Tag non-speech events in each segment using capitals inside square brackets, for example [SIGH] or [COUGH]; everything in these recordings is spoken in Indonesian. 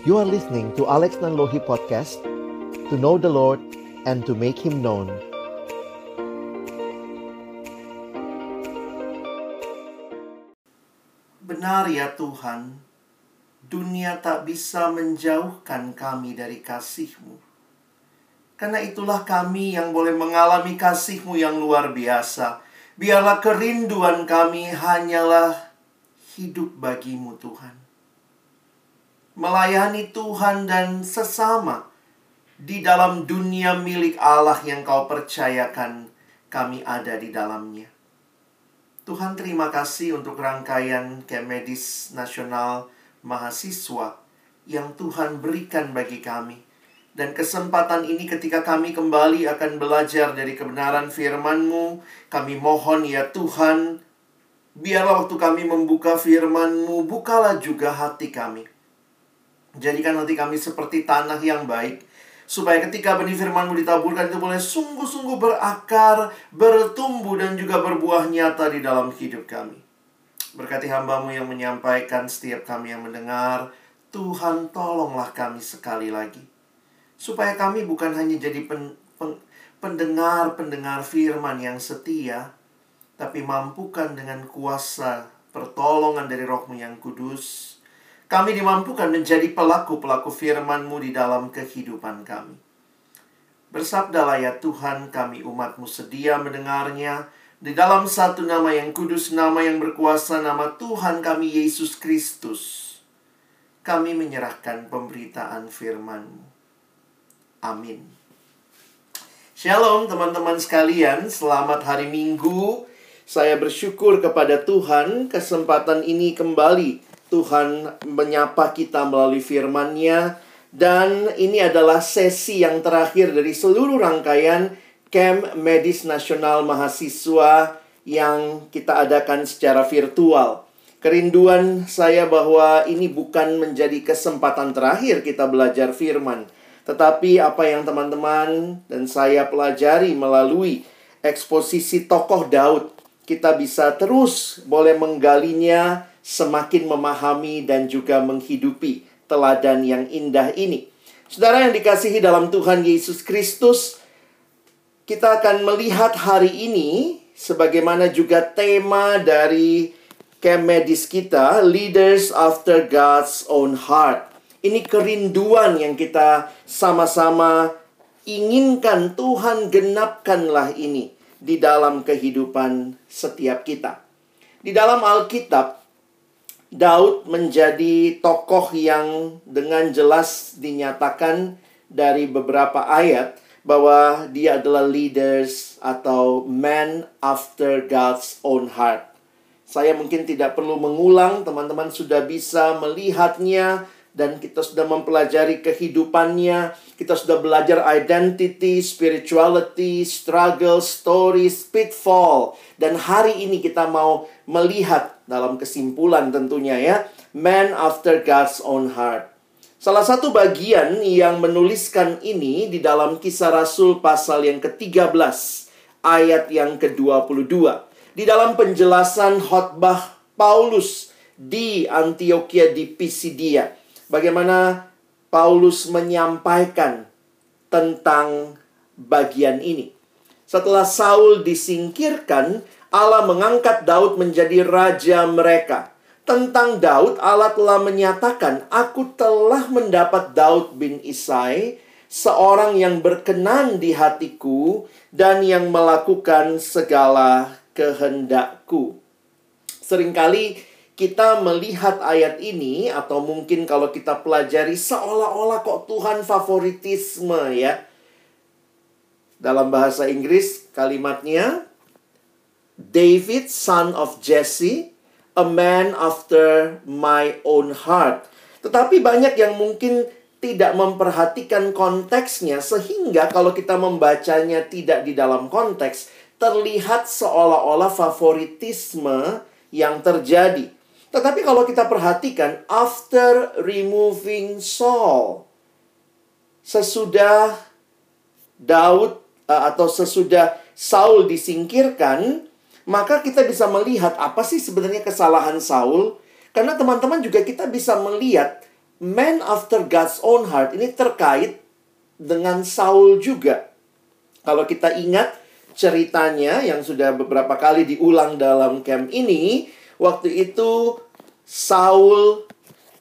You are listening to Alex Nanlohi Podcast To know the Lord and to make Him known Benar ya Tuhan, dunia tak bisa menjauhkan kami dari kasih-Mu. Karena itulah kami yang boleh mengalami kasih-Mu yang luar biasa. Biarlah kerinduan kami hanyalah hidup bagimu Tuhan melayani Tuhan dan sesama di dalam dunia milik Allah yang kau percayakan kami ada di dalamnya. Tuhan terima kasih untuk rangkaian Kemedis Nasional Mahasiswa yang Tuhan berikan bagi kami. Dan kesempatan ini ketika kami kembali akan belajar dari kebenaran firman-Mu, kami mohon ya Tuhan, biarlah waktu kami membuka firman-Mu, bukalah juga hati kami Jadikan hati kami seperti tanah yang baik supaya ketika benih firman-Mu ditaburkan itu boleh sungguh-sungguh berakar, bertumbuh dan juga berbuah nyata di dalam hidup kami. Berkati hambamu yang menyampaikan setiap kami yang mendengar, Tuhan tolonglah kami sekali lagi. Supaya kami bukan hanya jadi pen, pen, pendengar-pendengar firman yang setia, tapi mampukan dengan kuasa pertolongan dari rohmu yang kudus, kami dimampukan menjadi pelaku-pelaku firman-Mu di dalam kehidupan kami. Bersabdalah ya Tuhan kami umatmu sedia mendengarnya di dalam satu nama yang kudus, nama yang berkuasa, nama Tuhan kami Yesus Kristus. Kami menyerahkan pemberitaan firman-Mu. Amin. Shalom teman-teman sekalian, selamat hari Minggu. Saya bersyukur kepada Tuhan kesempatan ini kembali Tuhan menyapa kita melalui firman-Nya dan ini adalah sesi yang terakhir dari seluruh rangkaian Camp Medis Nasional Mahasiswa yang kita adakan secara virtual. Kerinduan saya bahwa ini bukan menjadi kesempatan terakhir kita belajar firman, tetapi apa yang teman-teman dan saya pelajari melalui eksposisi tokoh Daud, kita bisa terus boleh menggalinya semakin memahami dan juga menghidupi teladan yang indah ini. Saudara yang dikasihi dalam Tuhan Yesus Kristus, kita akan melihat hari ini sebagaimana juga tema dari camp medis kita, Leaders After God's Own Heart. Ini kerinduan yang kita sama-sama inginkan Tuhan genapkanlah ini di dalam kehidupan setiap kita. Di dalam Alkitab Daud menjadi tokoh yang dengan jelas dinyatakan dari beberapa ayat bahwa dia adalah leaders atau man after God's own heart. Saya mungkin tidak perlu mengulang, teman-teman sudah bisa melihatnya dan kita sudah mempelajari kehidupannya. Kita sudah belajar identity, spirituality, struggle, stories, pitfall. Dan hari ini kita mau melihat dalam kesimpulan tentunya ya, man after God's own heart. Salah satu bagian yang menuliskan ini di dalam kisah Rasul pasal yang ke-13 ayat yang ke-22. Di dalam penjelasan khotbah Paulus di Antioquia di Pisidia. Bagaimana Paulus menyampaikan tentang bagian ini. Setelah Saul disingkirkan, Allah mengangkat Daud menjadi raja mereka. Tentang Daud, Allah telah menyatakan, "Aku telah mendapat Daud bin Isai, seorang yang berkenan di hatiku dan yang melakukan segala kehendakku." Seringkali kita melihat ayat ini atau mungkin kalau kita pelajari seolah-olah kok Tuhan favoritisme ya. Dalam bahasa Inggris kalimatnya David, son of Jesse, a man after my own heart. Tetapi banyak yang mungkin tidak memperhatikan konteksnya sehingga kalau kita membacanya tidak di dalam konteks terlihat seolah-olah favoritisme yang terjadi. Tetapi kalau kita perhatikan after removing Saul sesudah Daud eh, atau sesudah Saul disingkirkan maka kita bisa melihat apa sih sebenarnya kesalahan Saul. Karena teman-teman juga kita bisa melihat man after God's own heart ini terkait dengan Saul juga. Kalau kita ingat ceritanya yang sudah beberapa kali diulang dalam camp ini, waktu itu Saul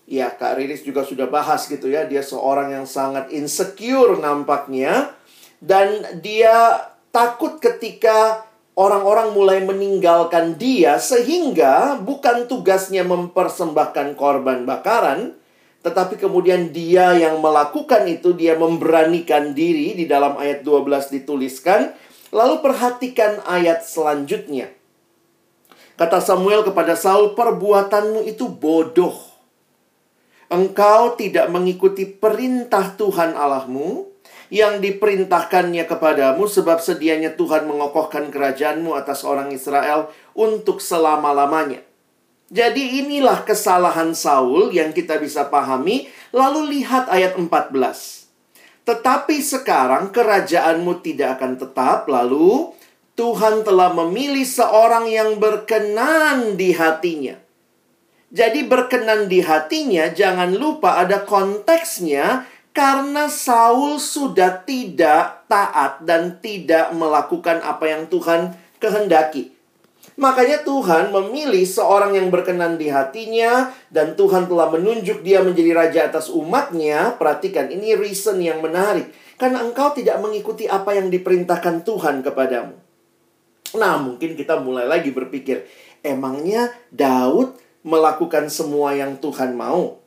ya Kak Riris juga sudah bahas gitu ya, dia seorang yang sangat insecure nampaknya dan dia takut ketika orang-orang mulai meninggalkan dia sehingga bukan tugasnya mempersembahkan korban bakaran tetapi kemudian dia yang melakukan itu dia memberanikan diri di dalam ayat 12 dituliskan lalu perhatikan ayat selanjutnya. Kata Samuel kepada Saul perbuatanmu itu bodoh. Engkau tidak mengikuti perintah Tuhan Allahmu yang diperintahkannya kepadamu sebab sedianya Tuhan mengokohkan kerajaanmu atas orang Israel untuk selama-lamanya. Jadi inilah kesalahan Saul yang kita bisa pahami. Lalu lihat ayat 14. Tetapi sekarang kerajaanmu tidak akan tetap. Lalu Tuhan telah memilih seorang yang berkenan di hatinya. Jadi berkenan di hatinya jangan lupa ada konteksnya karena Saul sudah tidak taat dan tidak melakukan apa yang Tuhan kehendaki. Makanya Tuhan memilih seorang yang berkenan di hatinya dan Tuhan telah menunjuk dia menjadi raja atas umatnya. Perhatikan, ini reason yang menarik. Karena engkau tidak mengikuti apa yang diperintahkan Tuhan kepadamu. Nah, mungkin kita mulai lagi berpikir, emangnya Daud melakukan semua yang Tuhan mau?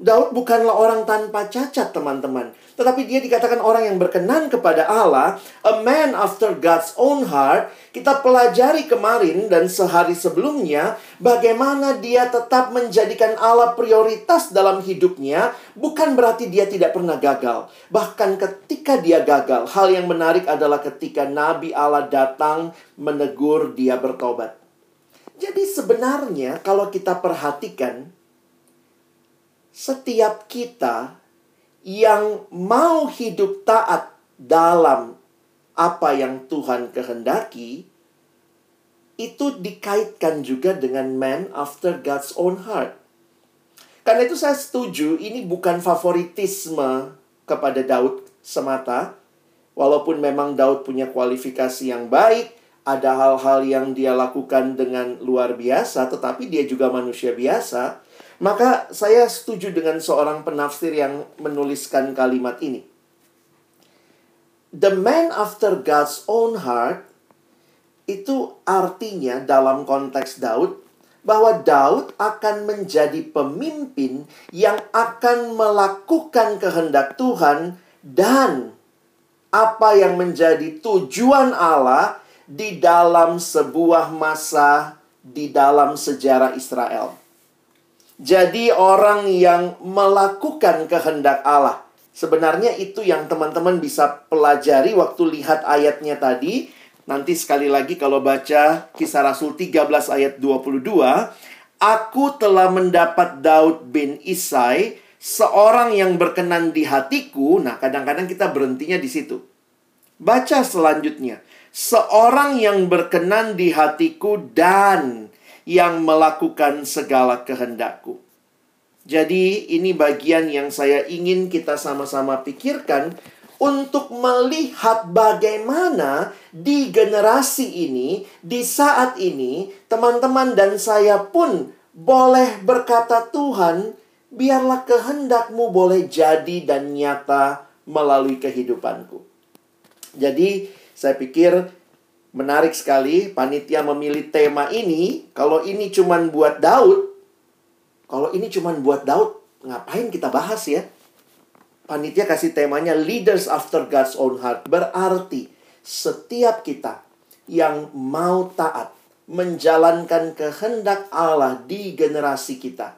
Daud bukanlah orang tanpa cacat, teman-teman. Tetapi dia dikatakan orang yang berkenan kepada Allah, a man after God's own heart. Kita pelajari kemarin dan sehari sebelumnya bagaimana dia tetap menjadikan Allah prioritas dalam hidupnya, bukan berarti dia tidak pernah gagal. Bahkan ketika dia gagal, hal yang menarik adalah ketika nabi Allah datang menegur dia bertobat. Jadi sebenarnya kalau kita perhatikan setiap kita yang mau hidup taat dalam apa yang Tuhan kehendaki, itu dikaitkan juga dengan man after God's own heart. Karena itu saya setuju ini bukan favoritisme kepada Daud semata. Walaupun memang Daud punya kualifikasi yang baik, ada hal-hal yang dia lakukan dengan luar biasa, tetapi dia juga manusia biasa. Maka saya setuju dengan seorang penafsir yang menuliskan kalimat ini. The man after God's own heart itu artinya dalam konteks Daud bahwa Daud akan menjadi pemimpin yang akan melakukan kehendak Tuhan dan apa yang menjadi tujuan Allah di dalam sebuah masa di dalam sejarah Israel. Jadi orang yang melakukan kehendak Allah. Sebenarnya itu yang teman-teman bisa pelajari waktu lihat ayatnya tadi. Nanti sekali lagi kalau baca kisah Rasul 13 ayat 22. Aku telah mendapat Daud bin Isai, seorang yang berkenan di hatiku. Nah kadang-kadang kita berhentinya di situ. Baca selanjutnya. Seorang yang berkenan di hatiku dan yang melakukan segala kehendakku. Jadi, ini bagian yang saya ingin kita sama-sama pikirkan untuk melihat bagaimana di generasi ini, di saat ini, teman-teman dan saya pun boleh berkata, "Tuhan, biarlah kehendakmu boleh jadi dan nyata melalui kehidupanku." Jadi, saya pikir Menarik sekali, panitia memilih tema ini. Kalau ini cuma buat Daud, kalau ini cuma buat Daud, ngapain kita bahas ya? Panitia kasih temanya Leaders After God's Own Heart. Berarti setiap kita yang mau taat, menjalankan kehendak Allah di generasi kita.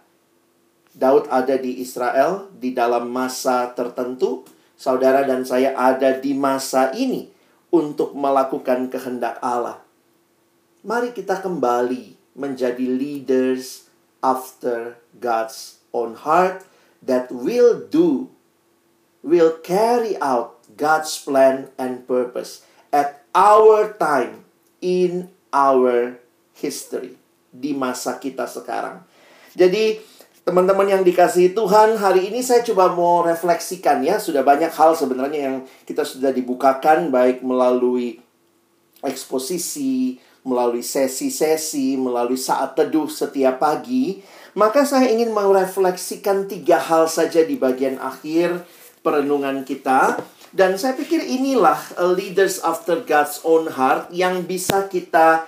Daud ada di Israel di dalam masa tertentu, saudara dan saya ada di masa ini untuk melakukan kehendak Allah. Mari kita kembali menjadi leaders after God's own heart that will do, will carry out God's plan and purpose at our time in our history di masa kita sekarang. Jadi Teman-teman yang dikasihi Tuhan, hari ini saya coba mau refleksikan ya. Sudah banyak hal sebenarnya yang kita sudah dibukakan baik melalui eksposisi, melalui sesi-sesi, melalui saat teduh setiap pagi. Maka saya ingin merefleksikan tiga hal saja di bagian akhir perenungan kita. Dan saya pikir inilah leaders after God's own heart yang bisa kita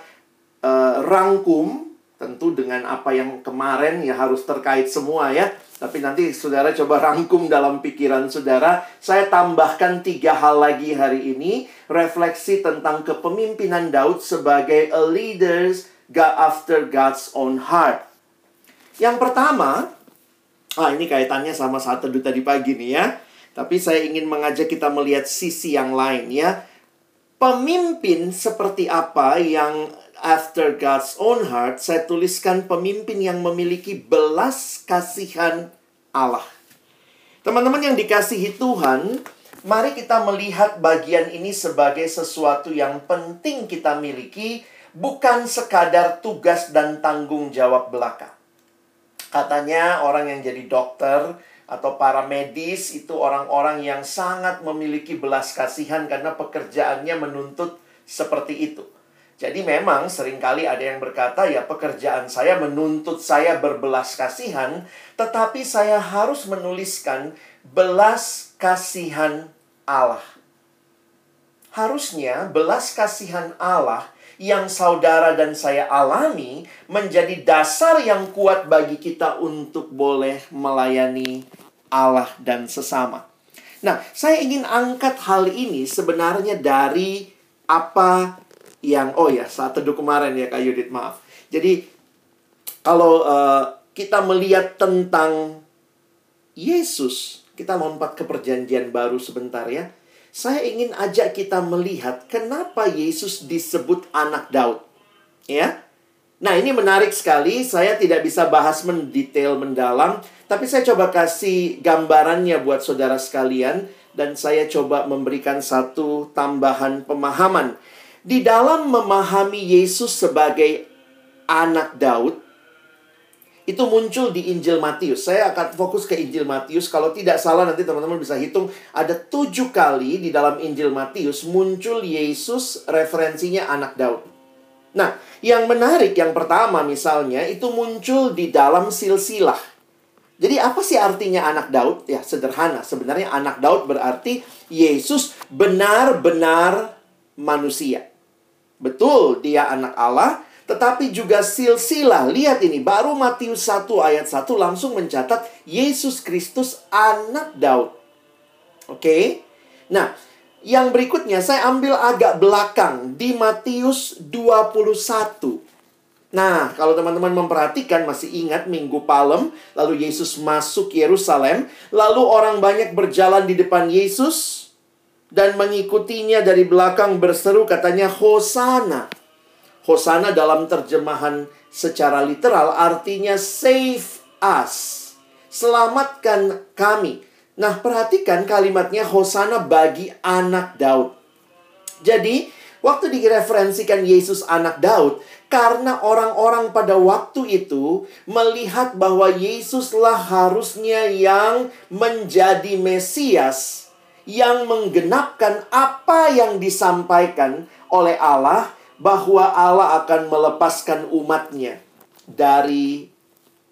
uh, rangkum Tentu dengan apa yang kemarin ya harus terkait semua ya. Tapi nanti saudara coba rangkum dalam pikiran saudara. Saya tambahkan tiga hal lagi hari ini. Refleksi tentang kepemimpinan Daud sebagai a leaders God after God's own heart. Yang pertama, ah ini kaitannya sama saat teduh tadi pagi nih ya. Tapi saya ingin mengajak kita melihat sisi yang lain ya. Pemimpin seperti apa yang after God's own heart, saya tuliskan pemimpin yang memiliki belas kasihan Allah. Teman-teman yang dikasihi Tuhan, mari kita melihat bagian ini sebagai sesuatu yang penting kita miliki, bukan sekadar tugas dan tanggung jawab belaka. Katanya orang yang jadi dokter atau para medis itu orang-orang yang sangat memiliki belas kasihan karena pekerjaannya menuntut seperti itu. Jadi memang sering kali ada yang berkata ya pekerjaan saya menuntut saya berbelas kasihan, tetapi saya harus menuliskan belas kasihan Allah. Harusnya belas kasihan Allah yang saudara dan saya alami menjadi dasar yang kuat bagi kita untuk boleh melayani Allah dan sesama. Nah, saya ingin angkat hal ini sebenarnya dari apa yang oh ya saat teduh kemarin ya Kak Yudit maaf. Jadi kalau uh, kita melihat tentang Yesus, kita lompat ke perjanjian baru sebentar ya. Saya ingin ajak kita melihat kenapa Yesus disebut anak Daud. Ya. Nah, ini menarik sekali. Saya tidak bisa bahas mendetail mendalam, tapi saya coba kasih gambarannya buat saudara sekalian dan saya coba memberikan satu tambahan pemahaman di dalam memahami Yesus sebagai anak Daud, itu muncul di Injil Matius. Saya akan fokus ke Injil Matius. Kalau tidak salah nanti teman-teman bisa hitung. Ada tujuh kali di dalam Injil Matius muncul Yesus referensinya anak Daud. Nah, yang menarik yang pertama misalnya itu muncul di dalam silsilah. Jadi apa sih artinya anak Daud? Ya sederhana. Sebenarnya anak Daud berarti Yesus benar-benar manusia. Betul, dia anak Allah, tetapi juga silsilah. Lihat ini, baru Matius 1 ayat 1 langsung mencatat Yesus Kristus anak Daud. Oke? Okay? Nah, yang berikutnya saya ambil agak belakang di Matius 21. Nah, kalau teman-teman memperhatikan masih ingat Minggu Palem, lalu Yesus masuk Yerusalem, lalu orang banyak berjalan di depan Yesus, dan mengikutinya dari belakang berseru katanya Hosana. Hosana dalam terjemahan secara literal artinya save us. Selamatkan kami. Nah, perhatikan kalimatnya Hosana bagi anak Daud. Jadi, waktu direferensikan Yesus anak Daud, karena orang-orang pada waktu itu melihat bahwa Yesuslah harusnya yang menjadi Mesias, yang menggenapkan apa yang disampaikan oleh Allah bahwa Allah akan melepaskan umatnya dari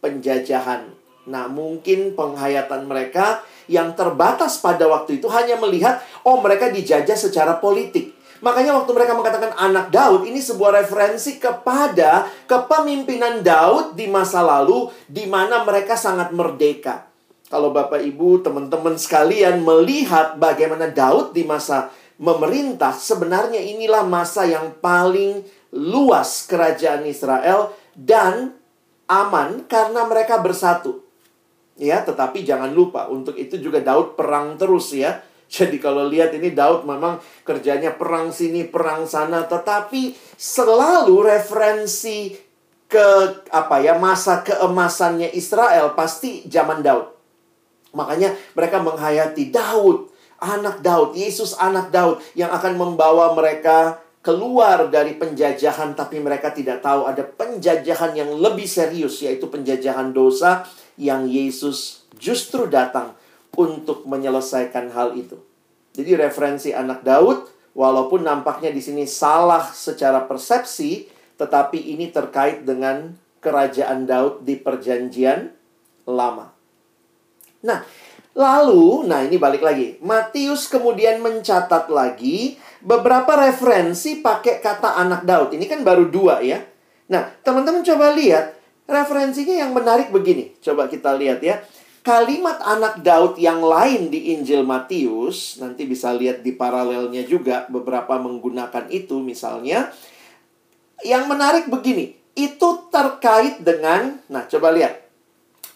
penjajahan. Nah, mungkin penghayatan mereka yang terbatas pada waktu itu hanya melihat, oh mereka dijajah secara politik. Makanya waktu mereka mengatakan anak Daud, ini sebuah referensi kepada kepemimpinan Daud di masa lalu, di mana mereka sangat merdeka. Kalau Bapak Ibu, teman-teman sekalian melihat bagaimana Daud di masa memerintah, sebenarnya inilah masa yang paling luas kerajaan Israel dan aman karena mereka bersatu. Ya, tetapi jangan lupa untuk itu juga Daud perang terus ya. Jadi kalau lihat ini Daud memang kerjanya perang sini, perang sana, tetapi selalu referensi ke apa ya masa keemasannya Israel pasti zaman Daud. Makanya mereka menghayati Daud, anak Daud, Yesus anak Daud yang akan membawa mereka keluar dari penjajahan tapi mereka tidak tahu ada penjajahan yang lebih serius yaitu penjajahan dosa yang Yesus justru datang untuk menyelesaikan hal itu. Jadi referensi anak Daud walaupun nampaknya di sini salah secara persepsi tetapi ini terkait dengan kerajaan Daud di perjanjian lama. Nah, lalu nah ini balik lagi. Matius kemudian mencatat lagi beberapa referensi pakai kata anak Daud. Ini kan baru dua ya. Nah, teman-teman coba lihat referensinya yang menarik begini. Coba kita lihat ya. Kalimat anak Daud yang lain di Injil Matius, nanti bisa lihat di paralelnya juga beberapa menggunakan itu misalnya. Yang menarik begini, itu terkait dengan, nah coba lihat.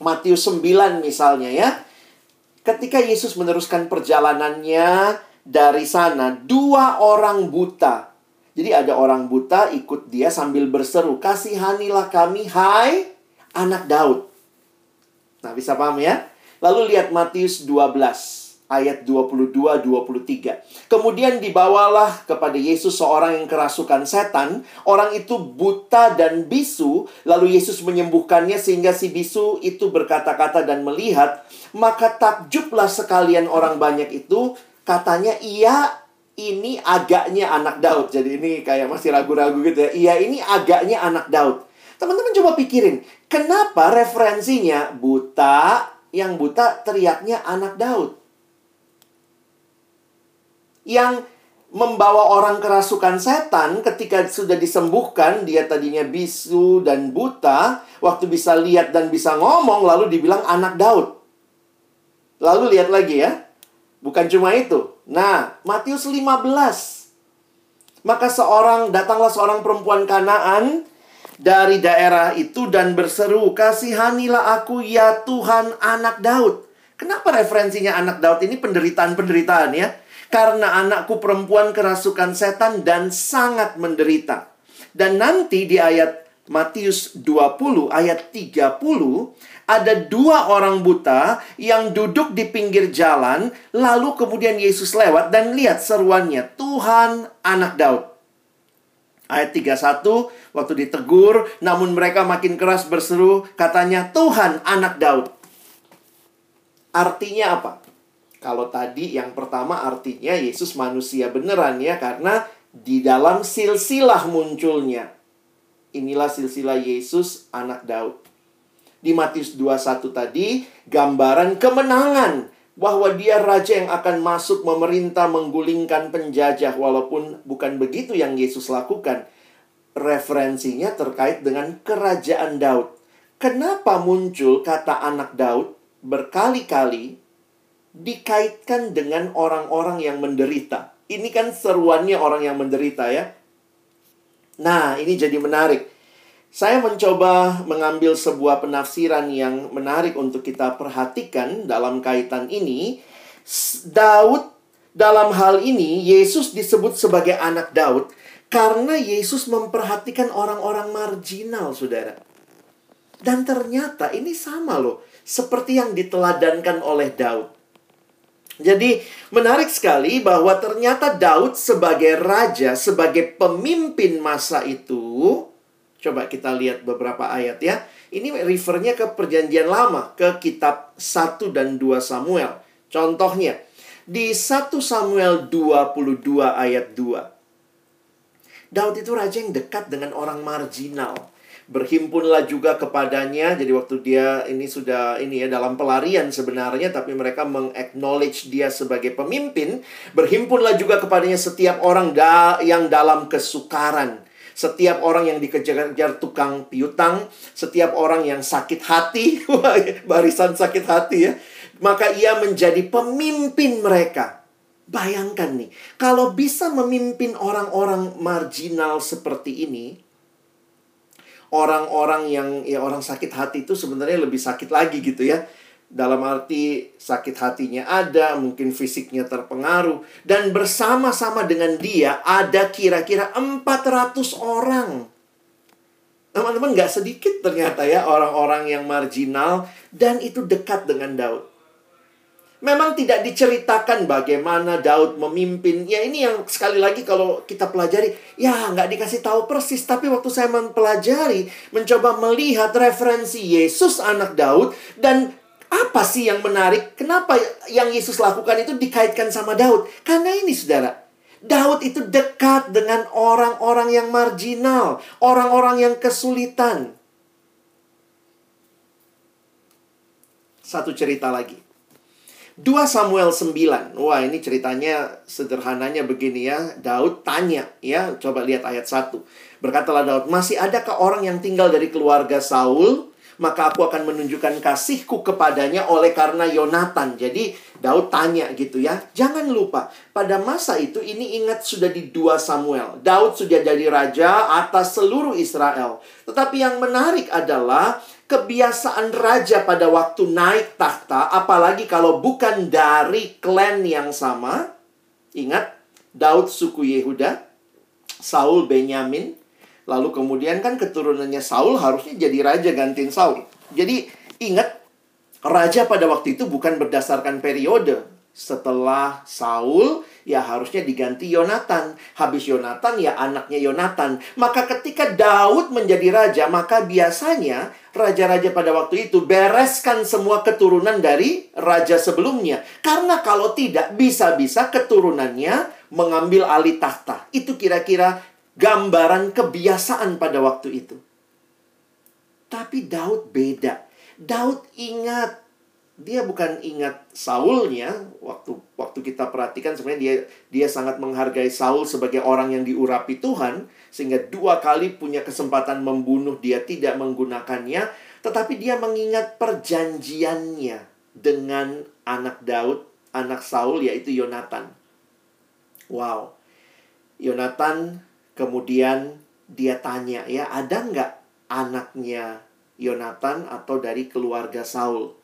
Matius 9 misalnya ya. Ketika Yesus meneruskan perjalanannya dari sana dua orang buta. Jadi ada orang buta ikut dia sambil berseru, "Kasihanilah kami, hai anak Daud." Nah, bisa paham ya? Lalu lihat Matius 12 ayat 22 23. Kemudian dibawalah kepada Yesus seorang yang kerasukan setan, orang itu buta dan bisu, lalu Yesus menyembuhkannya sehingga si bisu itu berkata-kata dan melihat, maka takjublah sekalian orang banyak itu katanya iya ini agaknya anak Daud. Jadi ini kayak masih ragu-ragu gitu ya. Iya ini agaknya anak Daud. Teman-teman coba pikirin, kenapa referensinya buta, yang buta teriaknya anak Daud? Yang membawa orang kerasukan setan ketika sudah disembuhkan, dia tadinya bisu dan buta, waktu bisa lihat dan bisa ngomong, lalu dibilang anak Daud. Lalu lihat lagi ya, Bukan cuma itu. Nah, Matius 15. Maka seorang datanglah seorang perempuan Kanaan dari daerah itu dan berseru, "Kasihanilah aku ya Tuhan anak Daud." Kenapa referensinya anak Daud ini penderitaan-penderitaan ya? Karena anakku perempuan kerasukan setan dan sangat menderita. Dan nanti di ayat Matius 20 ayat 30 ada dua orang buta yang duduk di pinggir jalan, lalu kemudian Yesus lewat dan lihat seruannya, Tuhan anak Daud. Ayat 31, waktu ditegur, namun mereka makin keras berseru, katanya, Tuhan anak Daud. Artinya apa? Kalau tadi yang pertama artinya Yesus manusia beneran ya, karena di dalam silsilah munculnya. Inilah silsilah Yesus anak Daud di Matius 21 tadi gambaran kemenangan bahwa dia raja yang akan masuk memerintah menggulingkan penjajah walaupun bukan begitu yang Yesus lakukan. Referensinya terkait dengan kerajaan Daud. Kenapa muncul kata anak Daud berkali-kali dikaitkan dengan orang-orang yang menderita? Ini kan seruannya orang yang menderita ya. Nah, ini jadi menarik. Saya mencoba mengambil sebuah penafsiran yang menarik untuk kita perhatikan dalam kaitan ini. Daud dalam hal ini Yesus disebut sebagai anak Daud karena Yesus memperhatikan orang-orang marginal, Saudara. Dan ternyata ini sama loh, seperti yang diteladankan oleh Daud. Jadi menarik sekali bahwa ternyata Daud sebagai raja, sebagai pemimpin masa itu, Coba kita lihat beberapa ayat ya. Ini refernya ke perjanjian lama, ke kitab 1 dan 2 Samuel. Contohnya, di 1 Samuel 22 ayat 2. Daud itu raja yang dekat dengan orang marginal. Berhimpunlah juga kepadanya. Jadi waktu dia ini sudah ini ya dalam pelarian sebenarnya tapi mereka mengaknowledge dia sebagai pemimpin, berhimpunlah juga kepadanya setiap orang da yang dalam kesukaran setiap orang yang dikejar-kejar tukang piutang, setiap orang yang sakit hati, [LAUGHS] barisan sakit hati ya, maka ia menjadi pemimpin mereka. Bayangkan nih, kalau bisa memimpin orang-orang marginal seperti ini, orang-orang yang ya orang sakit hati itu sebenarnya lebih sakit lagi gitu ya dalam arti sakit hatinya ada, mungkin fisiknya terpengaruh. Dan bersama-sama dengan dia ada kira-kira 400 orang. Teman-teman gak sedikit ternyata ya orang-orang yang marginal dan itu dekat dengan Daud. Memang tidak diceritakan bagaimana Daud memimpin. Ya ini yang sekali lagi kalau kita pelajari, ya nggak dikasih tahu persis. Tapi waktu saya mempelajari, mencoba melihat referensi Yesus anak Daud dan apa sih yang menarik? Kenapa yang Yesus lakukan itu dikaitkan sama Daud? Karena ini saudara, Daud itu dekat dengan orang-orang yang marginal, orang-orang yang kesulitan. Satu cerita lagi. 2 Samuel 9. Wah, ini ceritanya sederhananya begini ya. Daud tanya ya, coba lihat ayat 1. Berkatalah Daud, "Masih adakah orang yang tinggal dari keluarga Saul maka aku akan menunjukkan kasihku kepadanya oleh karena Yonatan. Jadi Daud tanya gitu ya. Jangan lupa, pada masa itu ini ingat sudah di 2 Samuel. Daud sudah jadi raja atas seluruh Israel. Tetapi yang menarik adalah kebiasaan raja pada waktu naik takhta, apalagi kalau bukan dari klan yang sama. Ingat, Daud suku Yehuda, Saul Benyamin, Lalu kemudian kan keturunannya Saul harusnya jadi raja gantiin Saul. Jadi ingat, raja pada waktu itu bukan berdasarkan periode. Setelah Saul, ya harusnya diganti Yonatan. Habis Yonatan, ya anaknya Yonatan. Maka ketika Daud menjadi raja, maka biasanya raja-raja pada waktu itu bereskan semua keturunan dari raja sebelumnya. Karena kalau tidak, bisa-bisa keturunannya mengambil alih tahta. Itu kira-kira gambaran kebiasaan pada waktu itu. Tapi Daud beda. Daud ingat dia bukan ingat Saulnya waktu waktu kita perhatikan sebenarnya dia dia sangat menghargai Saul sebagai orang yang diurapi Tuhan sehingga dua kali punya kesempatan membunuh dia tidak menggunakannya tetapi dia mengingat perjanjiannya dengan anak Daud anak Saul yaitu Yonatan wow Yonatan Kemudian dia tanya ya, ada nggak anaknya Yonatan atau dari keluarga Saul?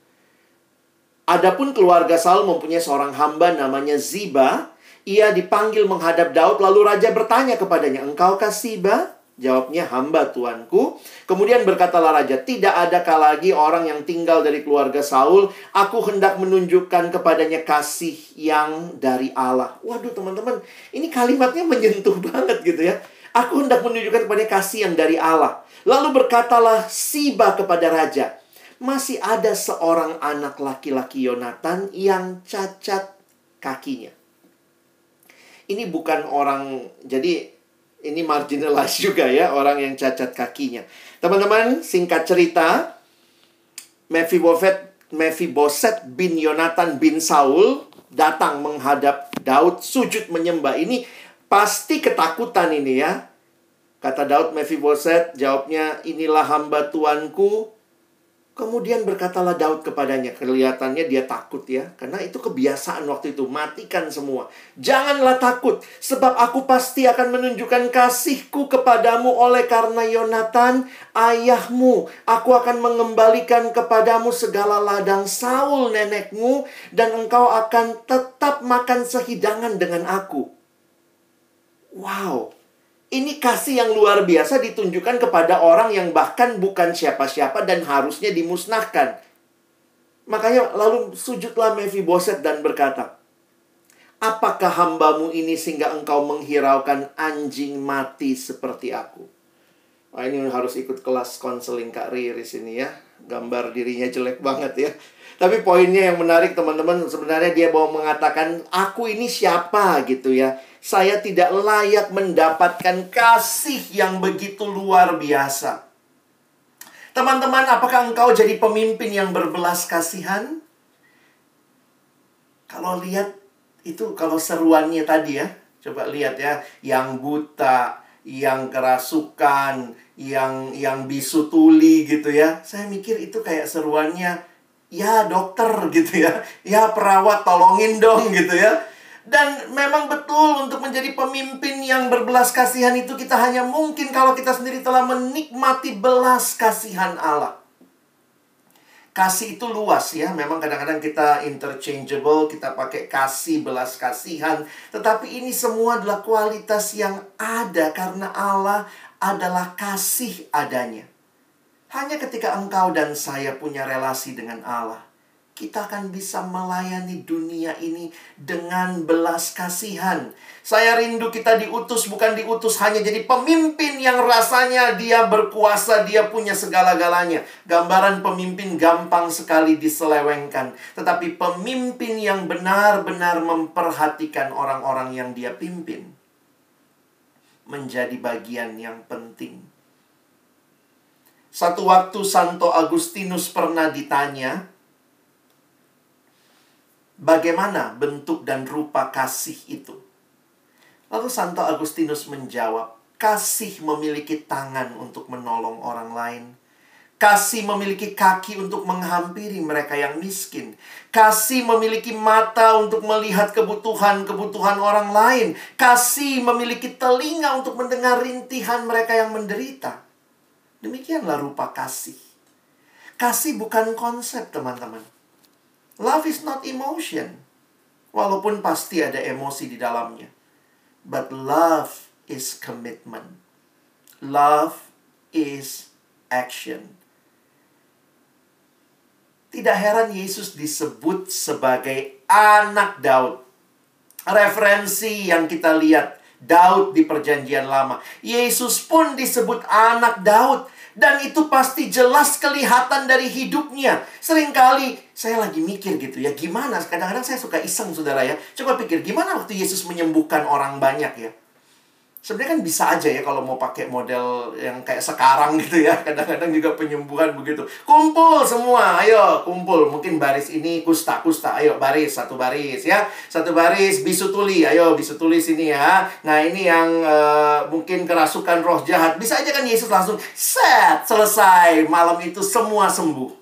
Adapun keluarga Saul mempunyai seorang hamba namanya Ziba. Ia dipanggil menghadap Daud, lalu raja bertanya kepadanya, Engkaukah Ziba? Jawabnya, hamba tuanku. Kemudian berkatalah raja, tidak adakah lagi orang yang tinggal dari keluarga Saul? Aku hendak menunjukkan kepadanya kasih yang dari Allah. Waduh teman-teman, ini kalimatnya menyentuh banget gitu ya. Aku hendak menunjukkan kepada kasih yang dari Allah. Lalu berkatalah Siba kepada raja, masih ada seorang anak laki-laki Yonatan yang cacat kakinya. Ini bukan orang, jadi ini marginalized [LAUGHS] juga ya orang yang cacat kakinya. Teman-teman, singkat cerita, Mephiboset Mephiboset bin Yonatan bin Saul datang menghadap Daud sujud menyembah. Ini pasti ketakutan ini ya. Kata Daud Mephiboset, jawabnya, inilah hamba tuanku, Kemudian berkatalah Daud kepadanya, kelihatannya dia takut ya, karena itu kebiasaan waktu itu, matikan semua. Janganlah takut, sebab aku pasti akan menunjukkan kasihku kepadamu oleh karena Yonatan, ayahmu. Aku akan mengembalikan kepadamu segala ladang Saul nenekmu, dan engkau akan tetap makan sehidangan dengan aku. Wow, ini kasih yang luar biasa ditunjukkan kepada orang yang bahkan bukan siapa-siapa dan harusnya dimusnahkan. Makanya lalu sujudlah Mephiboset dan berkata, Apakah hambamu ini sehingga engkau menghiraukan anjing mati seperti aku? Wah ini harus ikut kelas konseling Kak Riris ini ya. Gambar dirinya jelek banget ya. Tapi poinnya yang menarik teman-teman sebenarnya dia mau mengatakan aku ini siapa gitu ya saya tidak layak mendapatkan kasih yang begitu luar biasa. Teman-teman, apakah engkau jadi pemimpin yang berbelas kasihan? Kalau lihat itu kalau seruannya tadi ya, coba lihat ya, yang buta, yang kerasukan, yang yang bisu tuli gitu ya. Saya mikir itu kayak seruannya ya dokter gitu ya. Ya perawat tolongin dong gitu ya. Dan memang betul untuk menjadi pemimpin yang berbelas kasihan itu kita hanya mungkin kalau kita sendiri telah menikmati belas kasihan Allah. Kasih itu luas ya, memang kadang-kadang kita interchangeable, kita pakai kasih, belas kasihan. Tetapi ini semua adalah kualitas yang ada karena Allah adalah kasih adanya. Hanya ketika engkau dan saya punya relasi dengan Allah, kita akan bisa melayani dunia ini dengan belas kasihan. Saya rindu kita diutus bukan diutus hanya jadi pemimpin yang rasanya dia berkuasa, dia punya segala-galanya. Gambaran pemimpin gampang sekali diselewengkan, tetapi pemimpin yang benar-benar memperhatikan orang-orang yang dia pimpin menjadi bagian yang penting. Satu waktu Santo Agustinus pernah ditanya, bagaimana bentuk dan rupa kasih itu? Lalu Santo Agustinus menjawab, kasih memiliki tangan untuk menolong orang lain. Kasih memiliki kaki untuk menghampiri mereka yang miskin. Kasih memiliki mata untuk melihat kebutuhan-kebutuhan orang lain. Kasih memiliki telinga untuk mendengar rintihan mereka yang menderita. Demikianlah rupa kasih. Kasih bukan konsep, teman-teman. Love is not emotion. Walaupun pasti ada emosi di dalamnya. But love is commitment. Love is action. Tidak heran Yesus disebut sebagai anak Daud. Referensi yang kita lihat Daud di perjanjian lama. Yesus pun disebut anak Daud. Dan itu pasti jelas kelihatan dari hidupnya. Seringkali saya lagi mikir gitu ya, gimana? Kadang-kadang saya suka iseng saudara ya. Coba pikir, gimana waktu Yesus menyembuhkan orang banyak ya? Sebenarnya kan bisa aja ya kalau mau pakai model yang kayak sekarang gitu ya. [LAUGHS] Kadang-kadang juga penyembuhan begitu. Kumpul semua, ayo kumpul. Mungkin baris ini kusta, kusta. Ayo baris, satu baris ya. Satu baris bisu tuli, ayo bisu tuli sini ya. Nah ini yang uh, mungkin kerasukan roh jahat. Bisa aja kan Yesus langsung set, selesai. Malam itu semua sembuh.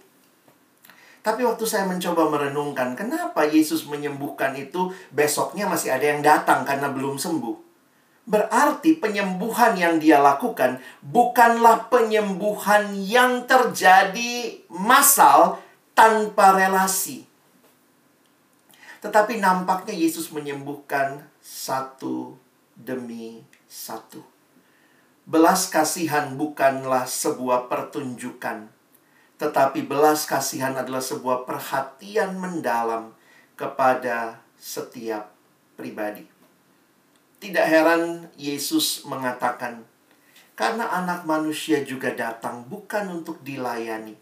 Tapi waktu saya mencoba merenungkan, kenapa Yesus menyembuhkan itu besoknya masih ada yang datang karena belum sembuh? Berarti penyembuhan yang dia lakukan bukanlah penyembuhan yang terjadi massal tanpa relasi. Tetapi nampaknya Yesus menyembuhkan satu demi satu. Belas kasihan bukanlah sebuah pertunjukan, tetapi belas kasihan adalah sebuah perhatian mendalam kepada setiap pribadi. Tidak heran Yesus mengatakan, "Karena Anak Manusia juga datang bukan untuk dilayani,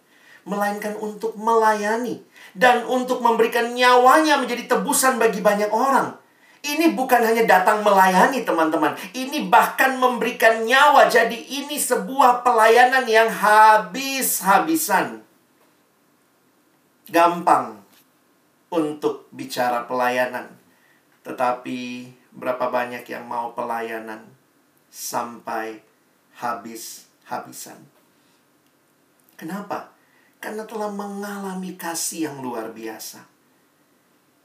melainkan untuk melayani dan untuk memberikan nyawanya menjadi tebusan bagi banyak orang." Ini bukan hanya datang melayani, teman-teman. Ini bahkan memberikan nyawa. Jadi, ini sebuah pelayanan yang habis-habisan. Gampang untuk bicara pelayanan, tetapi berapa banyak yang mau pelayanan sampai habis-habisan. Kenapa? Karena telah mengalami kasih yang luar biasa.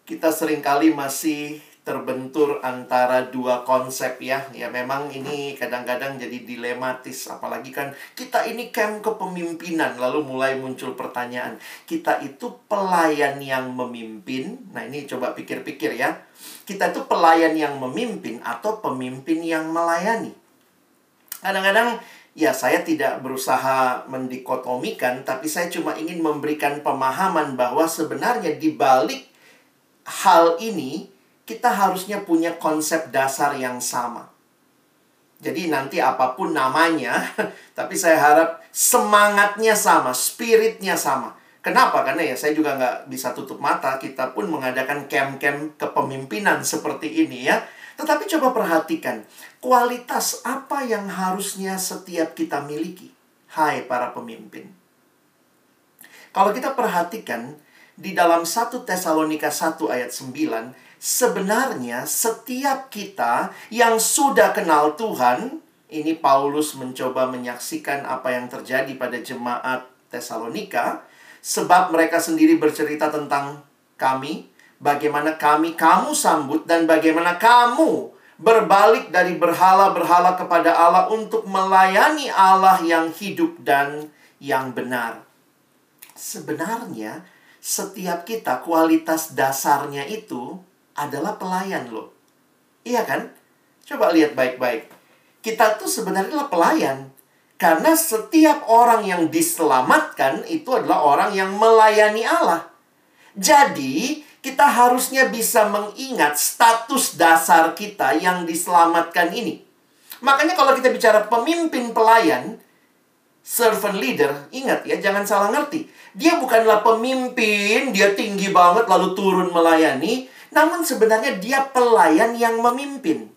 Kita sering kali masih terbentur antara dua konsep ya. Ya memang ini kadang-kadang jadi dilematis. Apalagi kan kita ini camp kepemimpinan. Lalu mulai muncul pertanyaan. Kita itu pelayan yang memimpin. Nah ini coba pikir-pikir ya. Kita itu pelayan yang memimpin atau pemimpin yang melayani. Kadang-kadang ya saya tidak berusaha mendikotomikan. Tapi saya cuma ingin memberikan pemahaman bahwa sebenarnya di balik hal ini kita harusnya punya konsep dasar yang sama. Jadi nanti apa pun namanya, [LAUGHS] tapi saya harap semangatnya sama, spiritnya sama. Kenapa? Karena ya saya juga nggak bisa tutup mata, kita pun mengadakan camp-camp kepemimpinan seperti ini ya. Tetapi coba perhatikan, kualitas apa yang harusnya setiap kita miliki? Hai para pemimpin. Kalau kita perhatikan, di dalam 1 Tesalonika 1 ayat 9, sebenarnya setiap kita yang sudah kenal Tuhan, ini Paulus mencoba menyaksikan apa yang terjadi pada jemaat Tesalonika, sebab mereka sendiri bercerita tentang kami, bagaimana kami kamu sambut dan bagaimana kamu berbalik dari berhala-berhala kepada Allah untuk melayani Allah yang hidup dan yang benar. Sebenarnya setiap kita kualitas dasarnya itu adalah pelayan loh. Iya kan? Coba lihat baik-baik. Kita tuh sebenarnya adalah pelayan. Karena setiap orang yang diselamatkan itu adalah orang yang melayani Allah. Jadi, kita harusnya bisa mengingat status dasar kita yang diselamatkan ini. Makanya kalau kita bicara pemimpin pelayan, servant leader, ingat ya, jangan salah ngerti. Dia bukanlah pemimpin, dia tinggi banget lalu turun melayani, namun sebenarnya dia pelayan yang memimpin.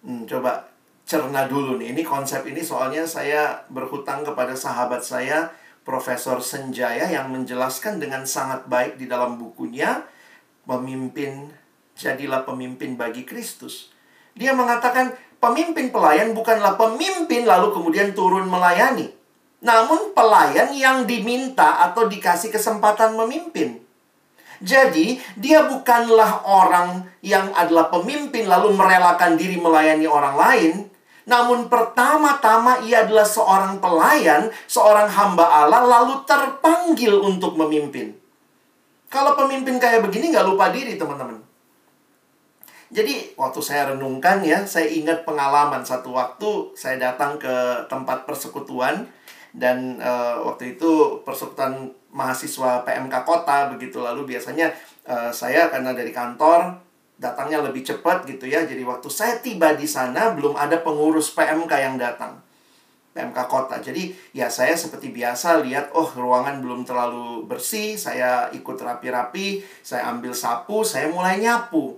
Hmm, coba cerna dulu nih. Ini konsep ini soalnya saya berhutang kepada sahabat saya, Profesor Senjaya yang menjelaskan dengan sangat baik di dalam bukunya Pemimpin Jadilah Pemimpin bagi Kristus. Dia mengatakan pemimpin pelayan bukanlah pemimpin lalu kemudian turun melayani. Namun pelayan yang diminta atau dikasih kesempatan memimpin. Jadi, dia bukanlah orang yang adalah pemimpin lalu merelakan diri melayani orang lain, namun pertama-tama ia adalah seorang pelayan, seorang hamba Allah, lalu terpanggil untuk memimpin. Kalau pemimpin kayak begini nggak lupa diri teman-teman. Jadi waktu saya renungkan ya, saya ingat pengalaman satu waktu saya datang ke tempat persekutuan dan uh, waktu itu persekutuan mahasiswa PMK kota begitu lalu biasanya uh, saya karena dari kantor datangnya lebih cepat gitu ya. Jadi waktu saya tiba di sana belum ada pengurus PMK yang datang. PMK kota. Jadi ya saya seperti biasa lihat oh ruangan belum terlalu bersih, saya ikut rapi-rapi, saya ambil sapu, saya mulai nyapu.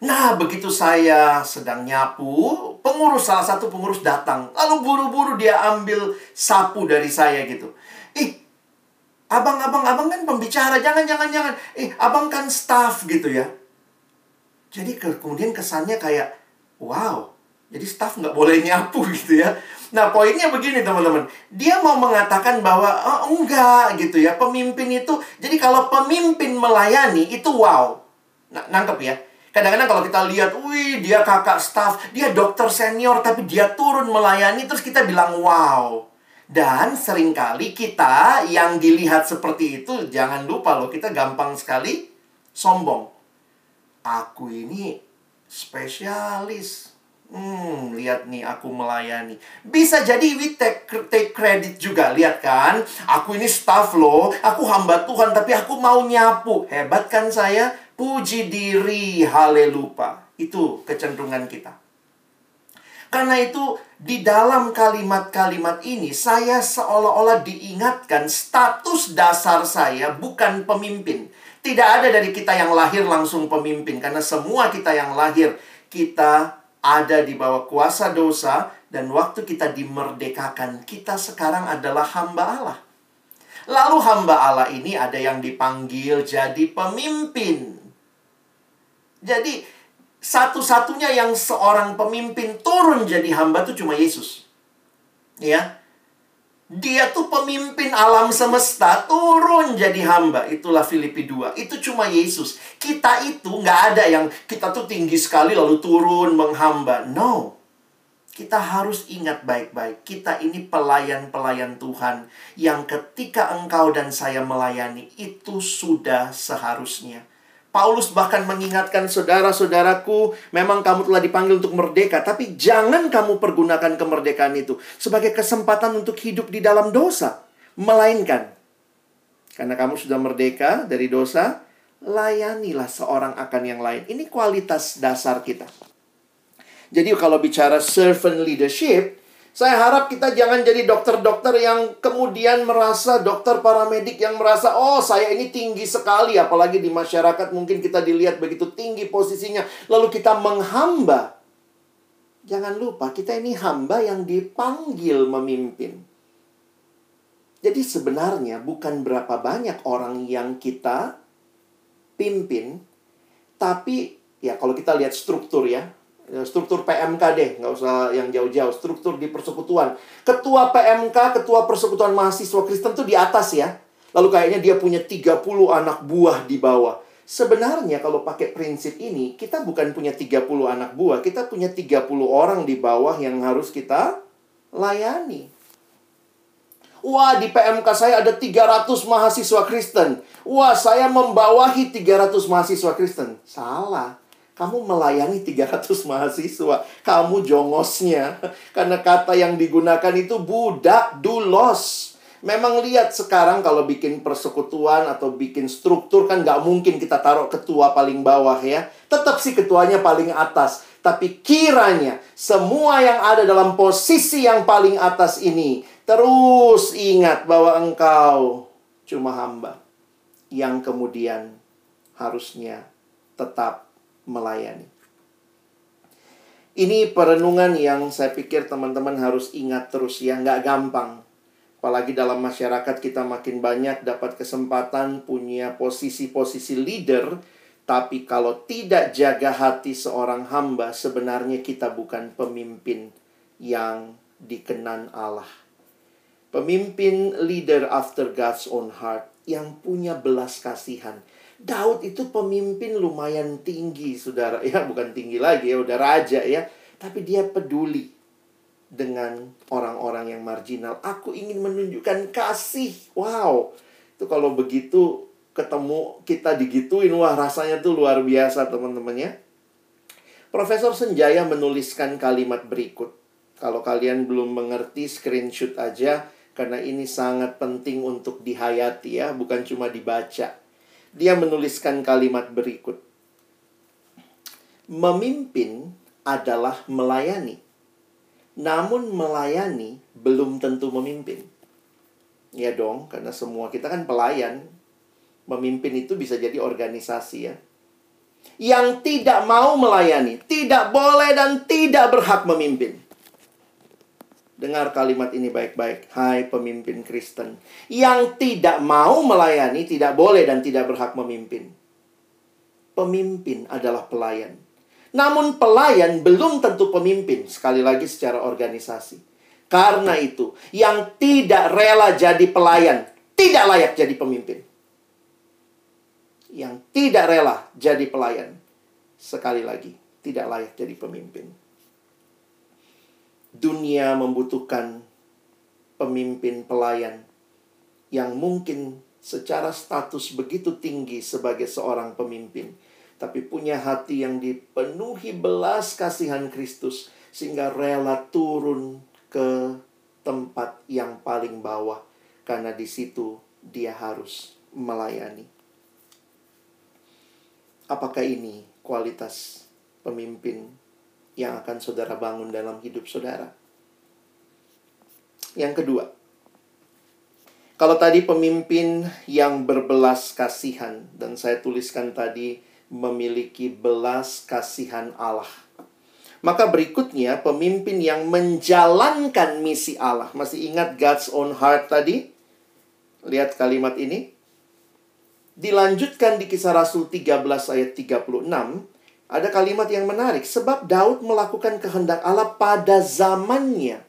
Nah, begitu saya sedang nyapu, pengurus salah satu pengurus datang. Lalu buru-buru dia ambil sapu dari saya gitu. Ih, abang, abang, abang kan pembicara, jangan, jangan, jangan. Ih, abang kan staff gitu ya. Jadi ke, kemudian kesannya kayak, wow, jadi staff nggak boleh nyapu [LAUGHS] gitu ya. Nah, poinnya begini teman-teman. Dia mau mengatakan bahwa, oh, enggak gitu ya. Pemimpin itu, jadi kalau pemimpin melayani, itu wow. Nah, nangkep ya. Kadang-kadang kalau kita lihat, wih dia kakak staff, dia dokter senior, tapi dia turun melayani, terus kita bilang wow. Dan sering kali kita yang dilihat seperti itu, jangan lupa loh, kita gampang sekali sombong aku ini spesialis. Hmm, lihat nih aku melayani. Bisa jadi we take, take credit juga. Lihat kan, aku ini staff loh. Aku hamba Tuhan tapi aku mau nyapu. Hebat kan saya? Puji diri, haleluya. Itu kecenderungan kita. Karena itu di dalam kalimat-kalimat ini saya seolah-olah diingatkan status dasar saya bukan pemimpin. Tidak ada dari kita yang lahir langsung pemimpin karena semua kita yang lahir kita ada di bawah kuasa dosa dan waktu kita dimerdekakan kita sekarang adalah hamba Allah. Lalu hamba Allah ini ada yang dipanggil jadi pemimpin. Jadi satu-satunya yang seorang pemimpin turun jadi hamba itu cuma Yesus. Ya. Dia tuh pemimpin alam semesta, turun jadi hamba. Itulah Filipi 2. Itu cuma Yesus. Kita itu nggak ada yang kita tuh tinggi sekali lalu turun menghamba. No. Kita harus ingat baik-baik. Kita ini pelayan-pelayan Tuhan yang ketika engkau dan saya melayani itu sudah seharusnya. Paulus bahkan mengingatkan saudara-saudaraku, memang kamu telah dipanggil untuk merdeka, tapi jangan kamu pergunakan kemerdekaan itu sebagai kesempatan untuk hidup di dalam dosa, melainkan karena kamu sudah merdeka dari dosa, layanilah seorang akan yang lain. Ini kualitas dasar kita. Jadi kalau bicara servant leadership, saya harap kita jangan jadi dokter-dokter yang kemudian merasa dokter paramedik yang merasa oh saya ini tinggi sekali apalagi di masyarakat mungkin kita dilihat begitu tinggi posisinya lalu kita menghamba. Jangan lupa kita ini hamba yang dipanggil memimpin. Jadi sebenarnya bukan berapa banyak orang yang kita pimpin tapi ya kalau kita lihat struktur ya struktur PMK deh, nggak usah yang jauh-jauh, struktur di persekutuan. Ketua PMK, ketua persekutuan mahasiswa Kristen tuh di atas ya. Lalu kayaknya dia punya 30 anak buah di bawah. Sebenarnya kalau pakai prinsip ini, kita bukan punya 30 anak buah, kita punya 30 orang di bawah yang harus kita layani. Wah, di PMK saya ada 300 mahasiswa Kristen. Wah, saya membawahi 300 mahasiswa Kristen. Salah. Kamu melayani 300 mahasiswa. Kamu jongosnya. Karena kata yang digunakan itu budak, dulos. Memang lihat sekarang kalau bikin persekutuan atau bikin struktur kan nggak mungkin kita taruh ketua paling bawah ya. Tetap sih ketuanya paling atas. Tapi kiranya semua yang ada dalam posisi yang paling atas ini terus ingat bahwa engkau cuma hamba yang kemudian harusnya tetap melayani. Ini perenungan yang saya pikir teman-teman harus ingat terus ya, nggak gampang Apalagi dalam masyarakat kita makin banyak dapat kesempatan punya posisi-posisi leader, tapi kalau tidak jaga hati seorang hamba, sebenarnya kita bukan pemimpin yang dikenan Allah. Pemimpin leader after God's own heart yang punya belas kasihan. Daud itu pemimpin lumayan tinggi, saudara. [LAUGHS] Ya, bukan tinggi lagi ya, udah raja ya. Tapi dia peduli dengan orang-orang yang marginal. Aku ingin menunjukkan kasih. Wow. Itu kalau begitu ketemu kita digituin, wah rasanya tuh luar biasa teman-teman ya. Profesor Senjaya menuliskan kalimat berikut. Kalau kalian belum mengerti, screenshot aja karena ini sangat penting untuk dihayati ya, bukan cuma dibaca. Dia menuliskan kalimat berikut. Memimpin adalah melayani namun melayani belum tentu memimpin. Ya dong, karena semua kita kan pelayan. Memimpin itu bisa jadi organisasi ya. Yang tidak mau melayani, tidak boleh dan tidak berhak memimpin. Dengar kalimat ini baik-baik. Hai pemimpin Kristen. Yang tidak mau melayani, tidak boleh dan tidak berhak memimpin. Pemimpin adalah pelayan. Namun pelayan belum tentu pemimpin, sekali lagi secara organisasi. Karena itu, yang tidak rela jadi pelayan tidak layak jadi pemimpin. Yang tidak rela jadi pelayan, sekali lagi, tidak layak jadi pemimpin. Dunia membutuhkan pemimpin pelayan yang mungkin secara status begitu tinggi sebagai seorang pemimpin tapi punya hati yang dipenuhi belas kasihan Kristus sehingga rela turun ke tempat yang paling bawah karena di situ dia harus melayani. Apakah ini kualitas pemimpin yang akan saudara bangun dalam hidup saudara? Yang kedua, kalau tadi pemimpin yang berbelas kasihan dan saya tuliskan tadi memiliki belas kasihan Allah. Maka berikutnya pemimpin yang menjalankan misi Allah. Masih ingat God's own heart tadi? Lihat kalimat ini. Dilanjutkan di kisah Rasul 13 ayat 36. Ada kalimat yang menarik. Sebab Daud melakukan kehendak Allah pada zamannya.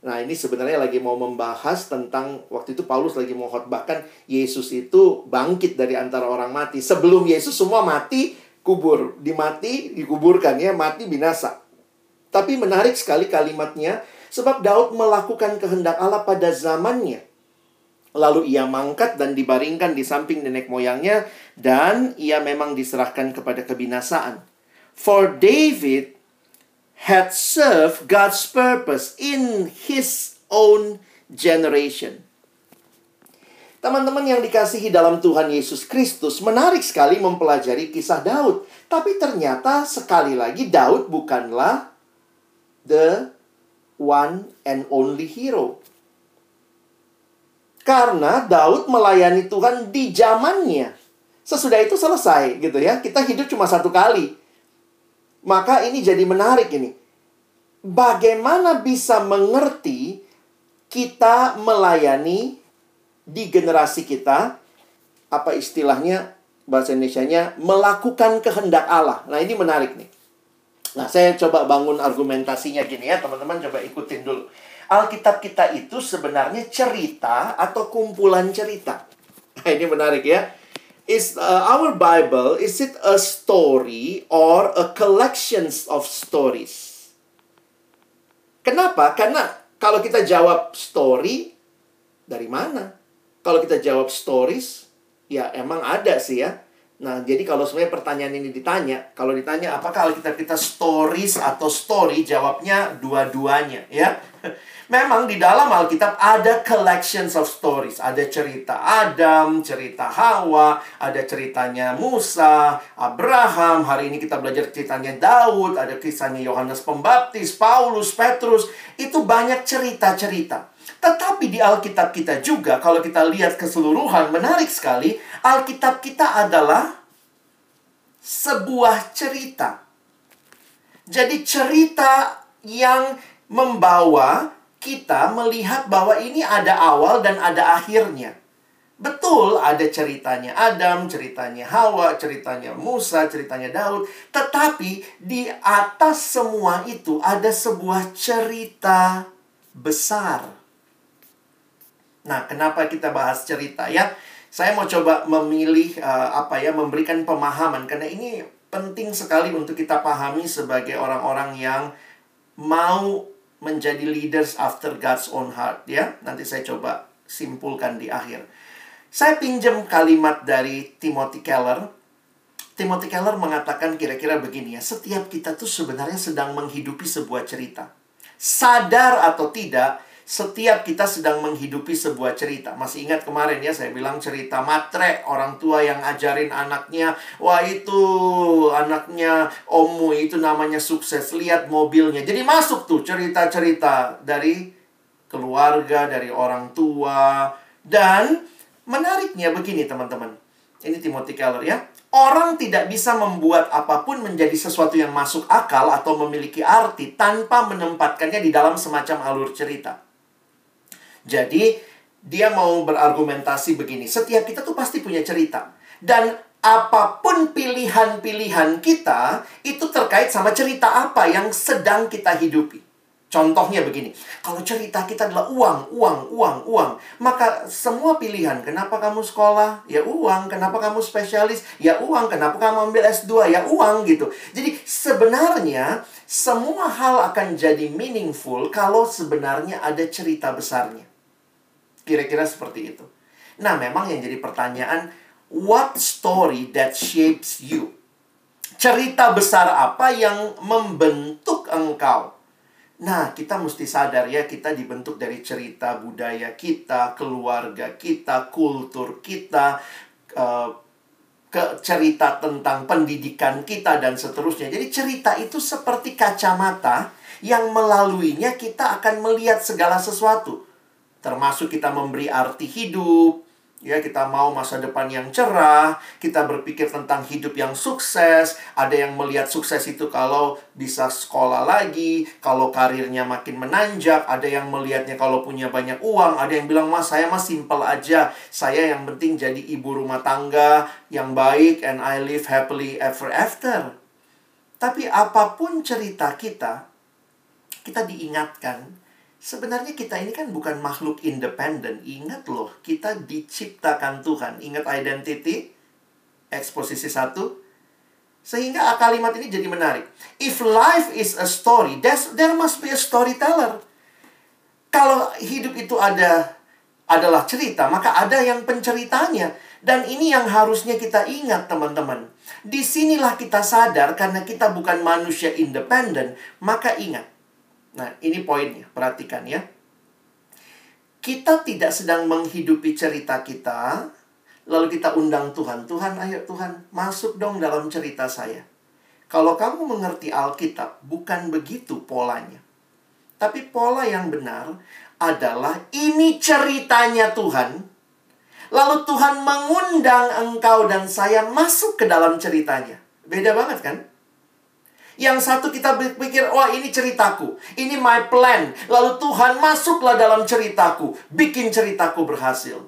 Nah, ini sebenarnya lagi mau membahas tentang waktu itu Paulus lagi mau khotbahkan Yesus itu bangkit dari antara orang mati. Sebelum Yesus semua mati, kubur, dimati, dikuburkan ya, mati binasa. Tapi menarik sekali kalimatnya, sebab Daud melakukan kehendak Allah pada zamannya. Lalu ia mangkat dan dibaringkan di samping nenek moyangnya dan ia memang diserahkan kepada kebinasaan. For David had served God's purpose in his own generation. Teman-teman yang dikasihi dalam Tuhan Yesus Kristus, menarik sekali mempelajari kisah Daud. Tapi ternyata sekali lagi Daud bukanlah the one and only hero. Karena Daud melayani Tuhan di zamannya. Sesudah itu selesai gitu ya. Kita hidup cuma satu kali. Maka ini jadi menarik ini. Bagaimana bisa mengerti kita melayani di generasi kita apa istilahnya bahasa Indonesia-nya melakukan kehendak Allah. Nah, ini menarik nih. Nah, saya coba bangun argumentasinya gini ya, teman-teman coba ikutin dulu. Alkitab kita itu sebenarnya cerita atau kumpulan cerita. Nah, [LAUGHS] ini menarik ya is uh, our Bible is it a story or a collection of stories? Kenapa? Karena kalau kita jawab story dari mana? Kalau kita jawab stories, ya emang ada sih ya. Nah, jadi kalau sebenarnya pertanyaan ini ditanya, kalau ditanya apakah Alkitab kita stories atau story, jawabnya dua-duanya, ya. [LAUGHS] Memang di dalam Alkitab ada collections of stories, ada cerita Adam, cerita Hawa, ada ceritanya Musa, Abraham, hari ini kita belajar ceritanya Daud, ada kisahnya Yohanes Pembaptis, Paulus, Petrus, itu banyak cerita-cerita. Tetapi di Alkitab kita juga, kalau kita lihat keseluruhan, menarik sekali. Alkitab kita adalah sebuah cerita. Jadi cerita yang membawa kita melihat bahwa ini ada awal dan ada akhirnya. Betul, ada ceritanya Adam, ceritanya Hawa, ceritanya Musa, ceritanya Daud. Tetapi di atas semua itu ada sebuah cerita besar. Nah, kenapa kita bahas cerita ya? Saya mau coba memilih uh, apa ya, memberikan pemahaman karena ini penting sekali untuk kita pahami sebagai orang-orang yang mau menjadi leaders after God's own heart ya. Nanti saya coba simpulkan di akhir. Saya pinjam kalimat dari Timothy Keller. Timothy Keller mengatakan kira-kira begini ya, setiap kita tuh sebenarnya sedang menghidupi sebuah cerita. Sadar atau tidak, setiap kita sedang menghidupi sebuah cerita. Masih ingat kemarin ya, saya bilang cerita matre, orang tua yang ajarin anaknya, wah itu anaknya omu itu namanya sukses, lihat mobilnya. Jadi masuk tuh cerita-cerita dari keluarga, dari orang tua. Dan menariknya begini teman-teman. Ini Timothy Keller ya. Orang tidak bisa membuat apa pun menjadi sesuatu yang masuk akal atau memiliki arti tanpa menempatkannya di dalam semacam alur cerita. Jadi dia mau berargumentasi begini, setiap kita tuh pasti punya cerita. Dan apa pun pilihan-pilihan kita itu terkait sama cerita apa yang sedang kita hidupi. Contohnya begini, kalau cerita kita adalah uang, uang, uang, uang, maka semua pilihan, kenapa kamu sekolah? Ya uang, kenapa kamu spesialis? Ya uang, kenapa kamu ambil S2? Ya uang gitu. Jadi sebenarnya semua hal akan jadi meaningful kalau sebenarnya ada cerita besarnya. Kira-kira seperti itu. Nah, memang yang jadi pertanyaan, what story that shapes you? Cerita besar apa yang membentuk engkau? Nah, kita mesti sadar ya, kita dibentuk dari cerita budaya kita, keluarga kita, kultur kita, uh, ke cerita tentang pendidikan kita dan seterusnya. Jadi cerita itu seperti kacamata yang melaluinya kita akan melihat segala sesuatu termasuk kita memberi arti hidup, ya kita mau masa depan yang cerah, kita berpikir tentang hidup yang sukses, ada yang melihat sukses itu kalau bisa sekolah lagi, kalau karirnya makin menanjak, ada yang melihatnya kalau punya banyak uang, ada yang bilang mas saya mah simple aja, saya yang penting jadi ibu rumah tangga yang baik and I live happily ever after. Tapi apa pun cerita kita, kita diingatkan Sebenarnya kita ini kan bukan makhluk independen. Ingat loh, kita diciptakan Tuhan. Ingat identity, eksposisi satu. Sehingga kalimat ini jadi menarik. If life is a story, there must be a storyteller. Kalau hidup itu ada adalah cerita, maka ada yang penceritanya. Dan ini yang harusnya kita ingat, teman-teman. Di sinilah kita sadar karena kita bukan manusia independen, maka ingat Nah, ini poinnya. Perhatikan ya. Kita tidak sedang menghidupi cerita kita, lalu kita undang Tuhan. Tuhan, ayo Tuhan, masuk dong dalam cerita saya. Kalau kamu mengerti Alkitab, bukan begitu polanya. Tapi pola yang benar adalah ini ceritanya Tuhan. Lalu Tuhan mengundang engkau dan saya masuk ke dalam ceritanya. Beda banget kan? Yang satu kita berpikir, wah ini ceritaku. Ini my plan. Lalu Tuhan masuklah dalam ceritaku. Bikin ceritaku berhasil.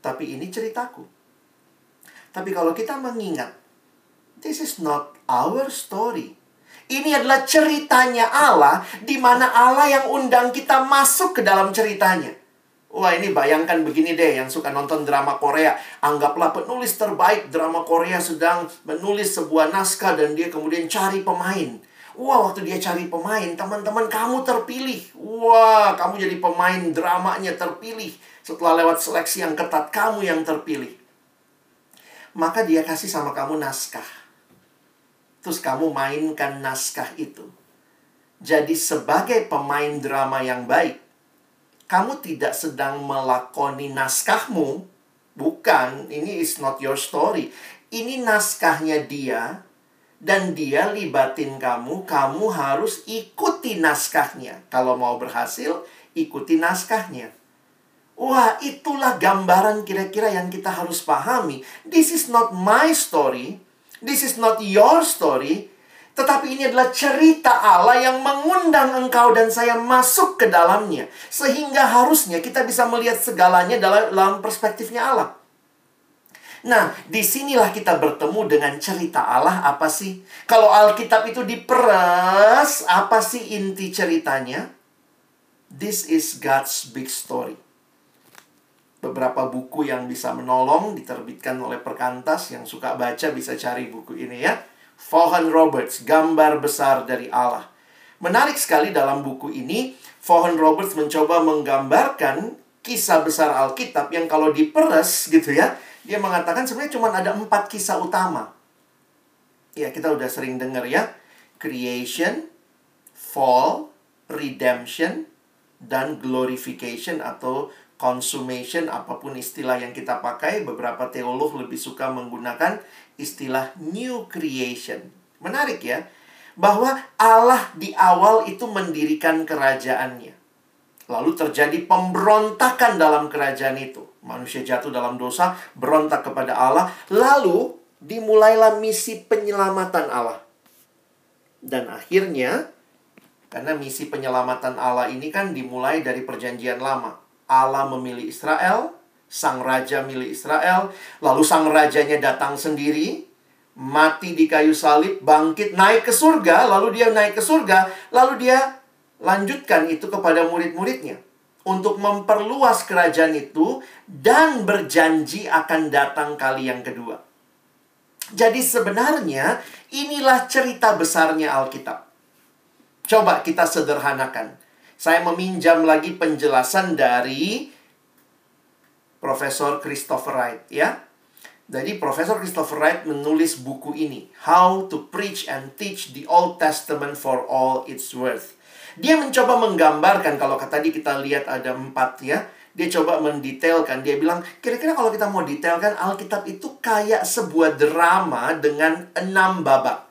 Tapi ini ceritaku. Tapi kalau kita mengingat, this is not our story. Ini adalah ceritanya Allah, di mana Allah yang undang kita masuk ke dalam ceritanya. Wah ini bayangkan begini deh yang suka nonton drama Korea. Anggaplah penulis terbaik drama Korea sedang menulis sebuah naskah dan dia kemudian cari pemain. Wah waktu dia cari pemain, teman-teman kamu terpilih. Wah kamu jadi pemain dramanya terpilih. Setelah lewat seleksi yang ketat, kamu yang terpilih. maka dia kasih sama kamu naskah. Terus kamu mainkan naskah itu. Jadi sebagai pemain drama yang baik, kamu tidak sedang melakoni naskahmu. Bukan, ini is not your story. Ini naskahnya dia dan dia libatin kamu, kamu harus ikuti naskahnya. Kalau mau berhasil, ikuti naskahnya. Wah, itulah gambaran kira-kira yang kita harus pahami. This is not my story. This is not your story. Tetapi ini adalah cerita Allah yang mengundang engkau dan saya masuk ke dalamnya. Sehingga harusnya kita bisa melihat segalanya dalam, perspektifnya Allah. Nah, di sinilah kita bertemu dengan cerita Allah apa sih? Kalau Alkitab itu diperas, apa sih inti ceritanya? This is God's big story. Beberapa buku yang bisa menolong diterbitkan oleh perkantas yang suka baca bisa cari buku ini ya. Vaughan Roberts, Gambar Besar dari Allah. Menarik sekali dalam buku ini, Vaughan Roberts mencoba menggambarkan kisah besar Alkitab yang kalau diperes gitu ya, dia mengatakan sebenarnya cuma ada empat kisah utama. Ya, kita udah sering dengar ya. Creation, Fall, Redemption, dan Glorification atau Consummation, apa pun istilah yang kita pakai. Beberapa teolog lebih suka menggunakan istilah new creation. Menarik ya, bahwa Allah di awal itu mendirikan kerajaannya. Lalu terjadi pemberontakan dalam kerajaan itu. Manusia jatuh dalam dosa, berontak kepada Allah. Lalu dimulailah misi penyelamatan Allah. Dan akhirnya, karena misi penyelamatan Allah ini kan dimulai dari perjanjian lama. Allah memilih Israel, sang raja milik Israel, lalu sang rajanya datang sendiri, mati di kayu salib, bangkit, naik ke surga, lalu dia naik ke surga, lalu dia lanjutkan itu kepada murid-muridnya untuk memperluas kerajaan itu dan berjanji akan datang kali yang kedua. Jadi sebenarnya inilah cerita besarnya Alkitab. Coba kita sederhanakan. Saya meminjam lagi penjelasan dari Profesor Christopher Wright ya. Jadi Profesor Christopher Wright menulis buku ini, How to Preach and Teach the Old Testament for All Its Worth. Dia mencoba menggambarkan kalau tadi kita lihat ada empat ya. Dia coba mendetailkan. Dia bilang, kira-kira kalau kita mau detailkan Alkitab itu kayak sebuah drama dengan enam babak.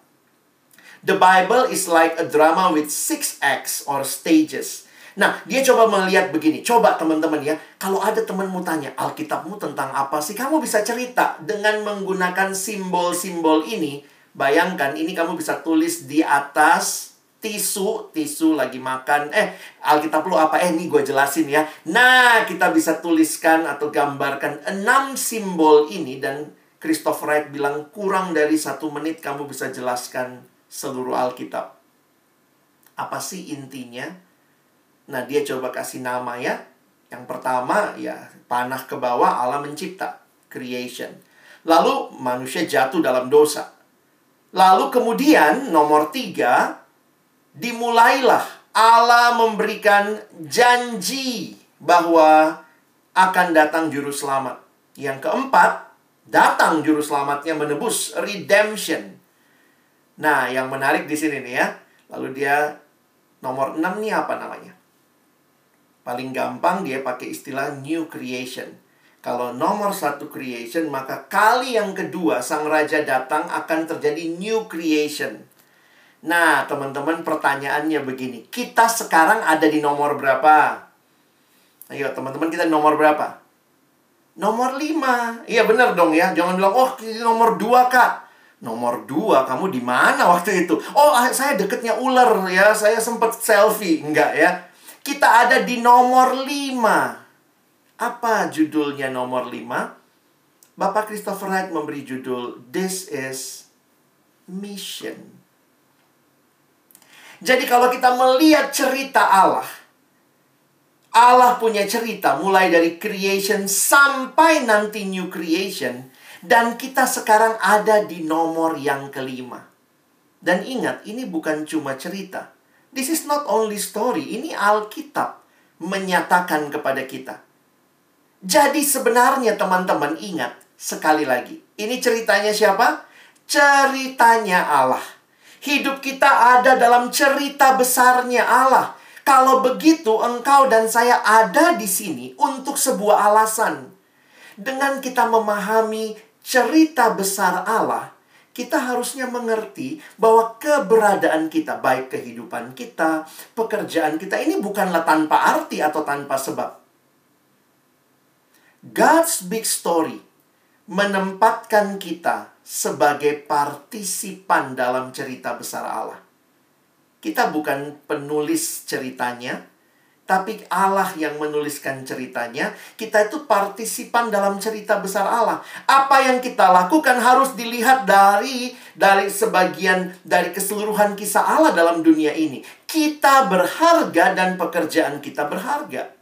The Bible is like a drama with six acts or stages. Nah, dia coba melihat begini. Coba teman-teman ya, kalau ada temanmu tanya, Alkitabmu tentang apa sih? Kamu bisa cerita dengan menggunakan simbol-simbol ini. Bayangkan, ini kamu bisa tulis di atas tisu, tisu lagi makan. Eh, Alkitab lu apa? Eh, ini gue jelasin ya. Nah, kita bisa tuliskan atau gambarkan enam simbol ini dan Christopher Wright bilang kurang dari satu menit kamu bisa jelaskan seluruh Alkitab. Apa sih intinya? Nah, dia coba kasih nama ya. Yang pertama ya panah ke bawah Allah mencipta, creation. Lalu manusia jatuh dalam dosa. Lalu kemudian nomor tiga, dimulailah Allah memberikan janji bahwa akan datang juru selamat. Yang keempat, datang juru selamatnya menebus redemption. Nah, yang menarik di sini nih ya. Lalu dia nomor 6 nih apa namanya? Paling gampang dia pakai istilah new creation. Kalau nomor satu creation, maka kali yang kedua sang raja datang akan terjadi new creation. Nah, teman-teman pertanyaannya begini. Kita sekarang ada di nomor berapa? Ayo, teman-teman kita nomor berapa? Nomor lima. Iya benar dong ya. Jangan bilang, oh nomor dua kak. Nomor dua, kamu di mana waktu itu? Oh, saya deketnya ular ya. Saya sempat selfie. Enggak ya. Kita ada di nomor 5. Apa judulnya nomor 5? Bapak Christopher Wright memberi judul This is Mission. Jadi kalau kita melihat cerita Allah, Allah punya cerita mulai dari creation sampai nanti new creation. Dan kita sekarang ada di nomor yang kelima. Dan ingat, ini bukan cuma cerita. This is not only story, ini Alkitab menyatakan kepada kita. Jadi sebenarnya teman-teman ingat, Sekali lagi, ini ceritanya siapa? Ceritanya Allah. Hidup kita ada dalam cerita besarnya Allah. Kalau begitu, engkau dan saya ada di sini untuk sebuah alasan. Dengan kita memahami cerita besar Allah, kita harusnya mengerti bahwa keberadaan kita, baik kehidupan kita, pekerjaan kita, ini bukanlah tanpa arti atau tanpa sebab. God's big story menempatkan kita sebagai partisipan dalam cerita besar Allah. Kita bukan penulis ceritanya, tapi Allah yang menuliskan ceritanya. Kita itu partisipan dalam cerita besar Allah. Apa yang kita lakukan harus dilihat dari dari sebagian dari keseluruhan kisah Allah dalam dunia ini. Kita berharga dan pekerjaan kita berharga.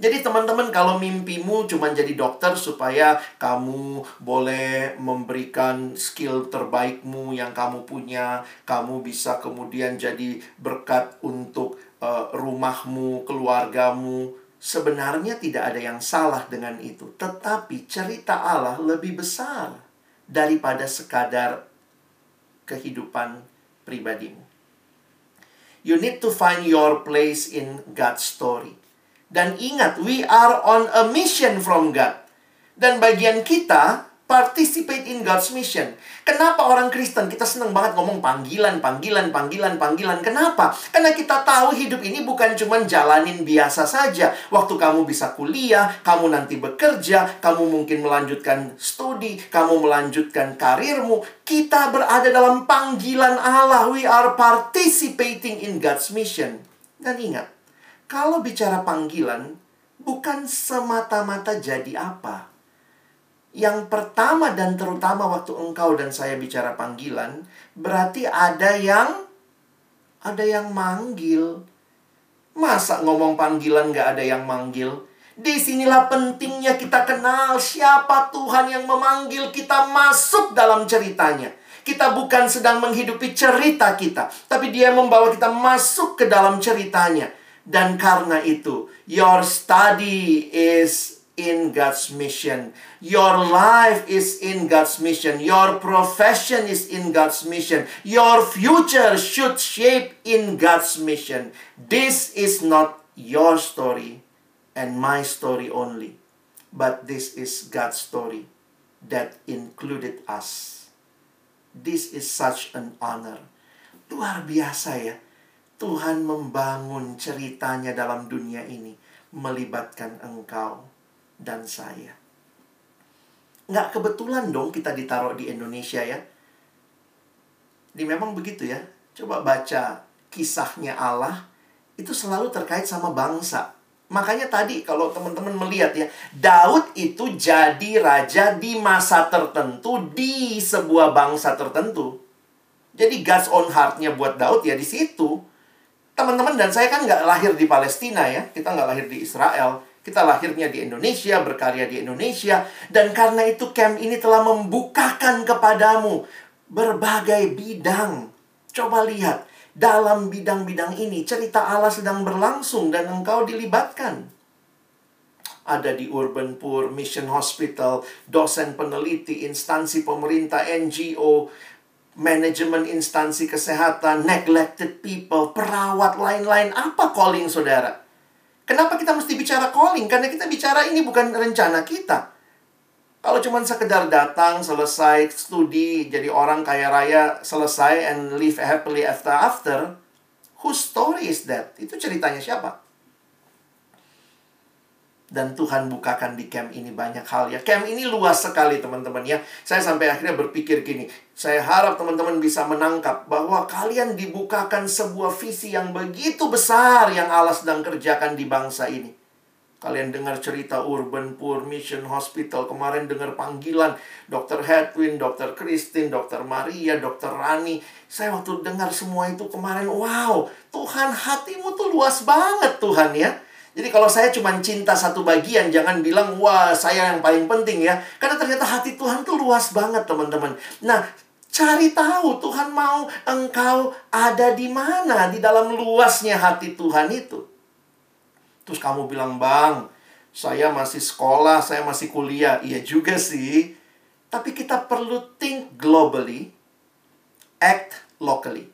Jadi teman-teman kalau mimpimu cuma jadi dokter supaya kamu boleh memberikan skill terbaikmu yang kamu punya, kamu bisa kemudian jadi berkat untuk uh, rumahmu, keluargamu. Sebenarnya tidak ada yang salah dengan itu, tetapi cerita Allah lebih besar daripada sekadar kehidupan pribadimu. You need to find your place in God's story. Dan ingat, we are on a mission from God. Dan bagian kita participate in God's mission. Kenapa orang Kristen kita senang banget ngomong panggilan, panggilan, panggilan, panggilan? Kenapa? Karena kita tahu hidup ini bukan cuma jalanin biasa saja. Waktu kamu bisa kuliah, kamu nanti bekerja, kamu mungkin melanjutkan studi, kamu melanjutkan karirmu. Kita berada dalam panggilan Allah. We are participating in God's mission. Dan ingat, kalau bicara panggilan, bukan semata-mata jadi apa. Yang pertama dan terutama waktu engkau dan saya bicara panggilan, berarti ada yang ada yang manggil. Masa ngomong panggilan gak ada yang manggil? Di sinilah pentingnya kita kenal siapa Tuhan yang memanggil kita masuk dalam ceritanya. Kita bukan sedang menghidupi cerita kita, tapi dia membawa kita masuk ke dalam ceritanya. Dan karena itu, your study is in God's mission. Your life is in God's mission. Your profession is in God's mission. Your future should shape in God's mission. This is not your story and my story only, but this is God's story that included us. This is such an honor. Luar biasa ya Tuhan membangun ceritanya dalam dunia ini melibatkan engkau dan saya. Nggak kebetulan dong kita ditaruh di Indonesia ya. Ini memang begitu ya. Coba baca kisahnya Allah, itu selalu terkait sama bangsa. Makanya tadi kalau teman-teman melihat ya, Daud itu jadi raja di masa tertentu di sebuah bangsa tertentu. Jadi God's own heart-nya buat Daud ya di situ teman-teman dan saya kan nggak lahir di Palestina ya. Kita nggak lahir di Israel. Kita lahirnya di Indonesia, berkarya di Indonesia. Dan karena itu camp ini telah membukakan kepadamu berbagai bidang. Coba lihat, dalam bidang-bidang ini cerita Allah sedang berlangsung dan engkau dilibatkan. Ada di Urban Poor, Mission Hospital, dosen peneliti, instansi pemerintah, NGO, manajemen instansi kesehatan, neglected people, perawat lain-lain. Apa calling saudara? Kenapa kita mesti bicara calling? Karena kita bicara ini bukan rencana kita. Kalau cuma sekedar datang, selesai studi, jadi orang kaya raya, selesai, and live happily after after, whose story is that? Itu ceritanya siapa? Dan Tuhan bukakan di camp ini banyak hal ya. Camp ini luas sekali teman-teman ya. Saya sampai akhirnya berpikir gini, saya harap teman-teman bisa menangkap bahwa kalian dibukakan sebuah visi yang begitu besar yang Allah sedang kerjakan di bangsa ini. Kalian dengar cerita Urban Poor Mission Hospital kemarin dengar panggilan Dr. Hedwin, Dr. Christine, Dr. Maria, Dr. Rani. Saya waktu dengar semua itu kemarin, wow, Tuhan hatimu tuh luas banget Tuhan ya. Jadi kalau saya cuma cinta satu bagian, jangan bilang, wah saya yang paling penting ya. Karena ternyata hati Tuhan tuh luas banget teman-teman. Nah, cari tahu Tuhan mau engkau ada di mana di dalam luasnya hati Tuhan itu. Terus kamu bilang, bang, Saya masih sekolah, saya masih kuliah. Iya juga sih. Tapi kita perlu think globally, act locally.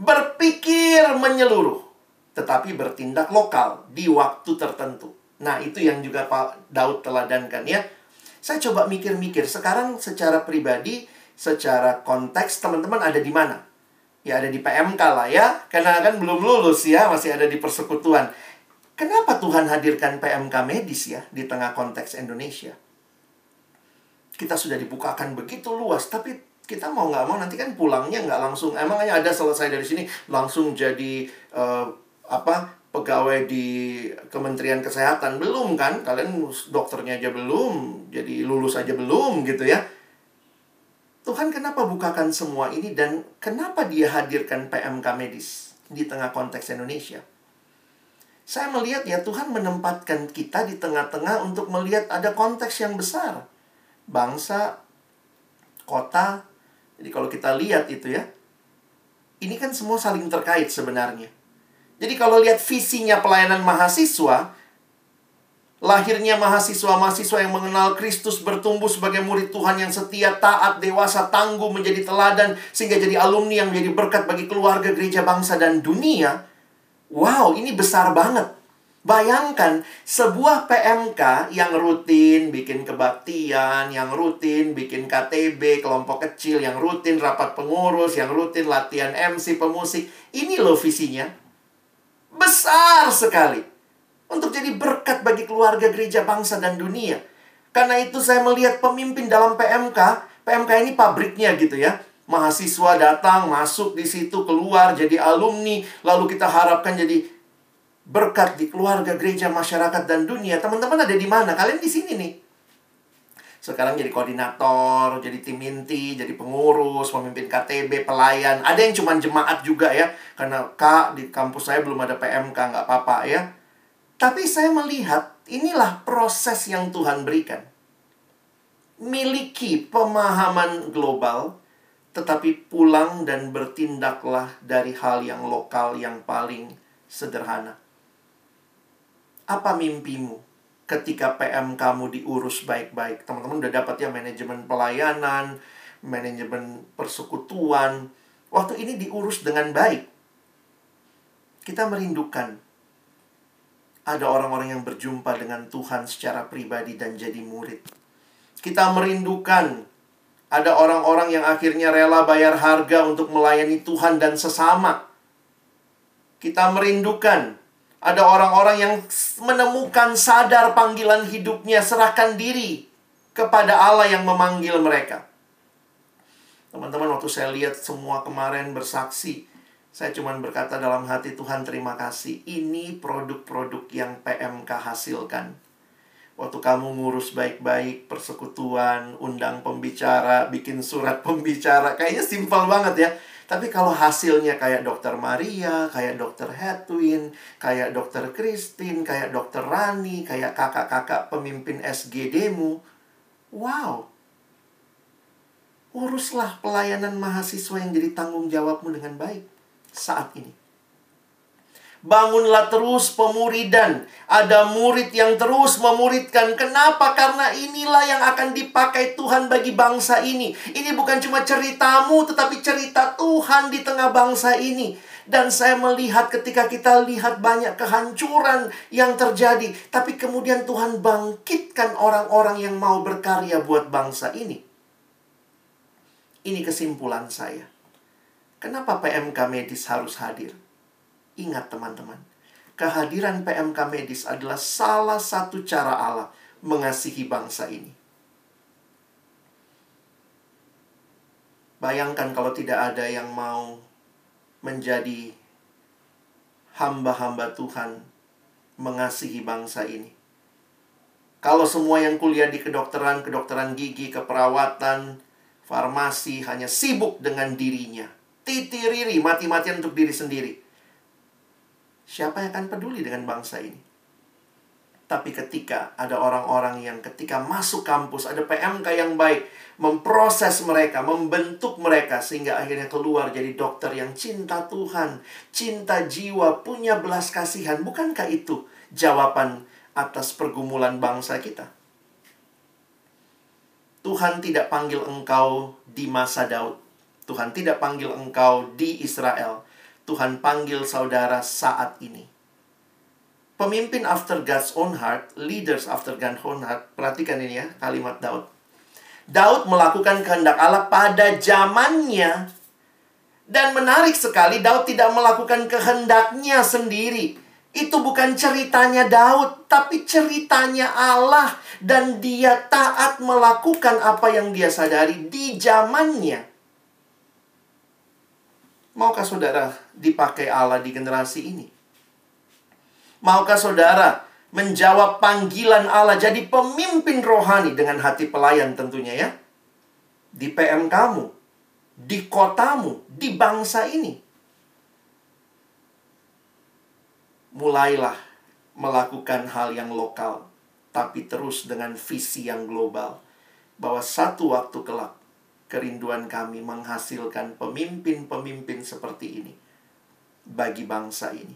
Berpikir menyeluruh, tetapi bertindak lokal di waktu tertentu. Nah, itu yang juga Pak Daud teladankan ya. Saya coba mikir-mikir, sekarang secara pribadi, secara konteks, teman-teman ada di mana? Ya ada di PMK lah ya, karena kan belum lulus ya, masih ada di persekutuan. Kenapa Tuhan hadirkan PMK medis ya di tengah konteks Indonesia? Kita sudah dibukakan begitu luas, tapi kita mau nggak mau nanti kan pulangnya nggak langsung emangnya ada selesai dari sini langsung jadi uh, apa pegawai di Kementerian Kesehatan belum kan kalian dokternya aja belum jadi lulus aja belum gitu ya Tuhan kenapa bukakan semua ini dan kenapa dia hadirkan PMK medis di tengah konteks Indonesia saya melihat ya Tuhan menempatkan kita di tengah-tengah untuk melihat ada konteks yang besar bangsa, kota. Jadi kalau kita lihat itu ya, ini kan semua saling terkait sebenarnya. Jadi kalau lihat visinya pelayanan mahasiswa, lahirnya mahasiswa-mahasiswa yang mengenal Kristus bertumbuh sebagai murid Tuhan yang setia, taat, dewasa, tangguh, menjadi teladan, sehingga jadi alumni yang menjadi berkat bagi keluarga, gereja, bangsa, dan dunia. Wow, ini besar banget. Bayangkan sebuah PMK yang rutin bikin kebaktian, yang rutin bikin KTB, kelompok kecil, yang rutin rapat pengurus, yang rutin latihan MC, pemusik. Ini loh visinya. Besar sekali. Untuk jadi berkat bagi keluarga gereja bangsa dan dunia. Karena itu saya melihat pemimpin dalam PMK, PMK ini pabriknya gitu ya. Mahasiswa datang, masuk di situ, keluar jadi alumni, lalu kita harapkan jadi berkat di keluarga, gereja, masyarakat, dan dunia. Teman-teman ada di mana? Kalian di sini nih. Sekarang jadi koordinator, jadi tim inti, jadi pengurus, pemimpin KTB, pelayan. Ada yang cuma jemaat juga ya. Karena Kak, di kampus saya belum ada PMK, nggak apa-apa ya. Tapi saya melihat inilah proses yang Tuhan berikan. Miliki pemahaman global, tetapi pulang dan bertindaklah dari hal yang lokal yang paling sederhana. Apa mimpimu ketika PM kamu diurus baik-baik? Teman-teman udah dapat ya manajemen pelayanan, manajemen persekutuan. Waktu ini diurus dengan baik. Kita merindukan ada orang-orang yang berjumpa dengan Tuhan secara pribadi dan jadi murid. Kita merindukan ada orang-orang yang akhirnya rela bayar harga untuk melayani Tuhan dan sesama. Kita merindukan ada orang-orang yang menemukan sadar panggilan hidupnya, serahkan diri kepada Allah yang memanggil mereka. Teman-teman, waktu saya lihat semua kemarin bersaksi, saya cuma berkata dalam hati Tuhan terima kasih. Ini produk-produk yang PMK hasilkan. Waktu kamu ngurus baik-baik persekutuan, undang pembicara, bikin surat pembicara, kayaknya simpel banget ya. Tapi kalau hasilnya kayak dokter Maria, kayak dokter Hedwin, kayak dokter Christine, kayak dokter Rani, kayak kakak-kakak pemimpin SGD-mu, wow. Uruslah pelayanan mahasiswa yang jadi tanggung jawabmu dengan baik saat ini. Bangunlah terus pemuridan. Ada murid yang terus memuridkan. Kenapa? Karena inilah yang akan dipakai Tuhan bagi bangsa ini. Ini bukan cuma ceritamu, tetapi cerita Tuhan di tengah bangsa ini. Dan saya melihat ketika kita lihat banyak kehancuran yang terjadi. Tapi kemudian Tuhan bangkitkan orang-orang yang mau berkarya buat bangsa ini. Ini kesimpulan saya. Kenapa PMK medis harus hadir? Ingat teman-teman, kehadiran PMK medis adalah salah satu cara Allah mengasihi bangsa ini. Bayangkan kalau tidak ada yang mau menjadi hamba-hamba Tuhan mengasihi bangsa ini. Kalau semua yang kuliah di kedokteran, kedokteran gigi, keperawatan, farmasi hanya sibuk dengan dirinya. Titiriri, mati-matian untuk diri sendiri Siapa yang akan peduli dengan bangsa ini? Tapi ketika ada orang-orang yang ketika masuk kampus, ada PMK yang baik, memproses mereka, membentuk mereka, sehingga akhirnya keluar jadi dokter yang cinta Tuhan, cinta jiwa, punya belas kasihan. Bukankah itu jawaban atas pergumulan bangsa kita. Tuhan tidak panggil engkau di masa Daud. Tuhan tidak panggil engkau di Israel. Tuhan panggil saudara saat ini. Pemimpin after God's own heart, leaders after God's own heart. Perhatikan ini ya, kalimat Daud. Daud melakukan kehendak Allah pada zamannya. Dan menarik sekali, Daud tidak melakukan kehendaknya sendiri. Itu bukan ceritanya Daud, tapi ceritanya Allah. Dan dia taat melakukan apa yang dia sadari di zamannya. Maukah saudara dipakai Allah di generasi ini? Maukah saudara menjawab panggilan Allah jadi pemimpin rohani dengan hati pelayan tentunya ya? Di PM kamu, di kotamu, di bangsa ini. mulailah melakukan hal yang lokal, tapi terus dengan visi yang global. Bahwa satu waktu kelak, kerinduan kami menghasilkan pemimpin-pemimpin seperti ini bagi bangsa ini.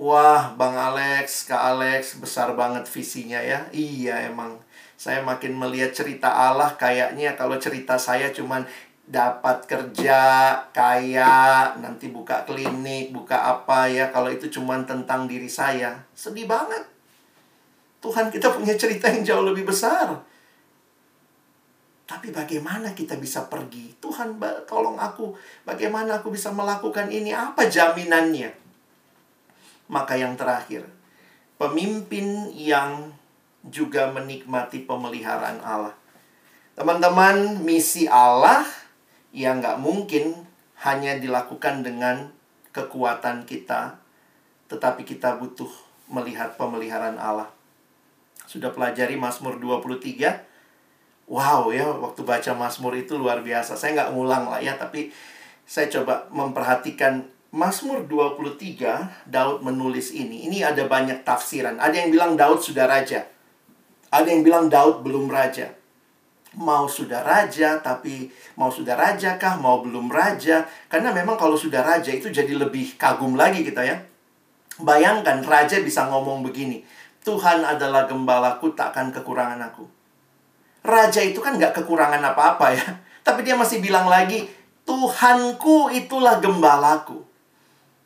Wah, Bang Alex, Kak Alex, besar banget visinya ya. Iya, emang. Saya makin melihat cerita Allah kayaknya kalau cerita saya cuman dapat kerja, kaya, nanti buka klinik, buka apa ya. Kalau itu cuma tentang diri saya, sedih banget. Tuhan kita punya cerita yang jauh lebih besar. Tapi bagaimana kita bisa pergi? Tuhan tolong aku, bagaimana aku bisa melakukan ini? Apa jaminannya? Maka yang terakhir, pemimpin yang juga menikmati pemeliharaan Allah. Teman-teman, misi Allah yang nggak mungkin hanya dilakukan dengan kekuatan kita, tetapi kita butuh melihat pemeliharaan Allah. Sudah pelajari Mazmur 23? Wow ya, waktu baca Mazmur itu luar biasa. Saya nggak ngulang lah ya, tapi saya coba memperhatikan Mazmur 23, Daud menulis ini. Ini ada banyak tafsiran. Ada yang bilang Daud sudah raja. Ada yang bilang Daud belum raja mau sudah raja tapi mau sudah raja kah mau belum raja karena memang kalau sudah raja itu jadi lebih kagum lagi kita ya bayangkan raja bisa ngomong begini Tuhan adalah gembalaku takkan kekurangan aku raja itu kan nggak kekurangan apa-apa ya [LAUGHS] tapi dia masih bilang lagi Tuhanku itulah gembalaku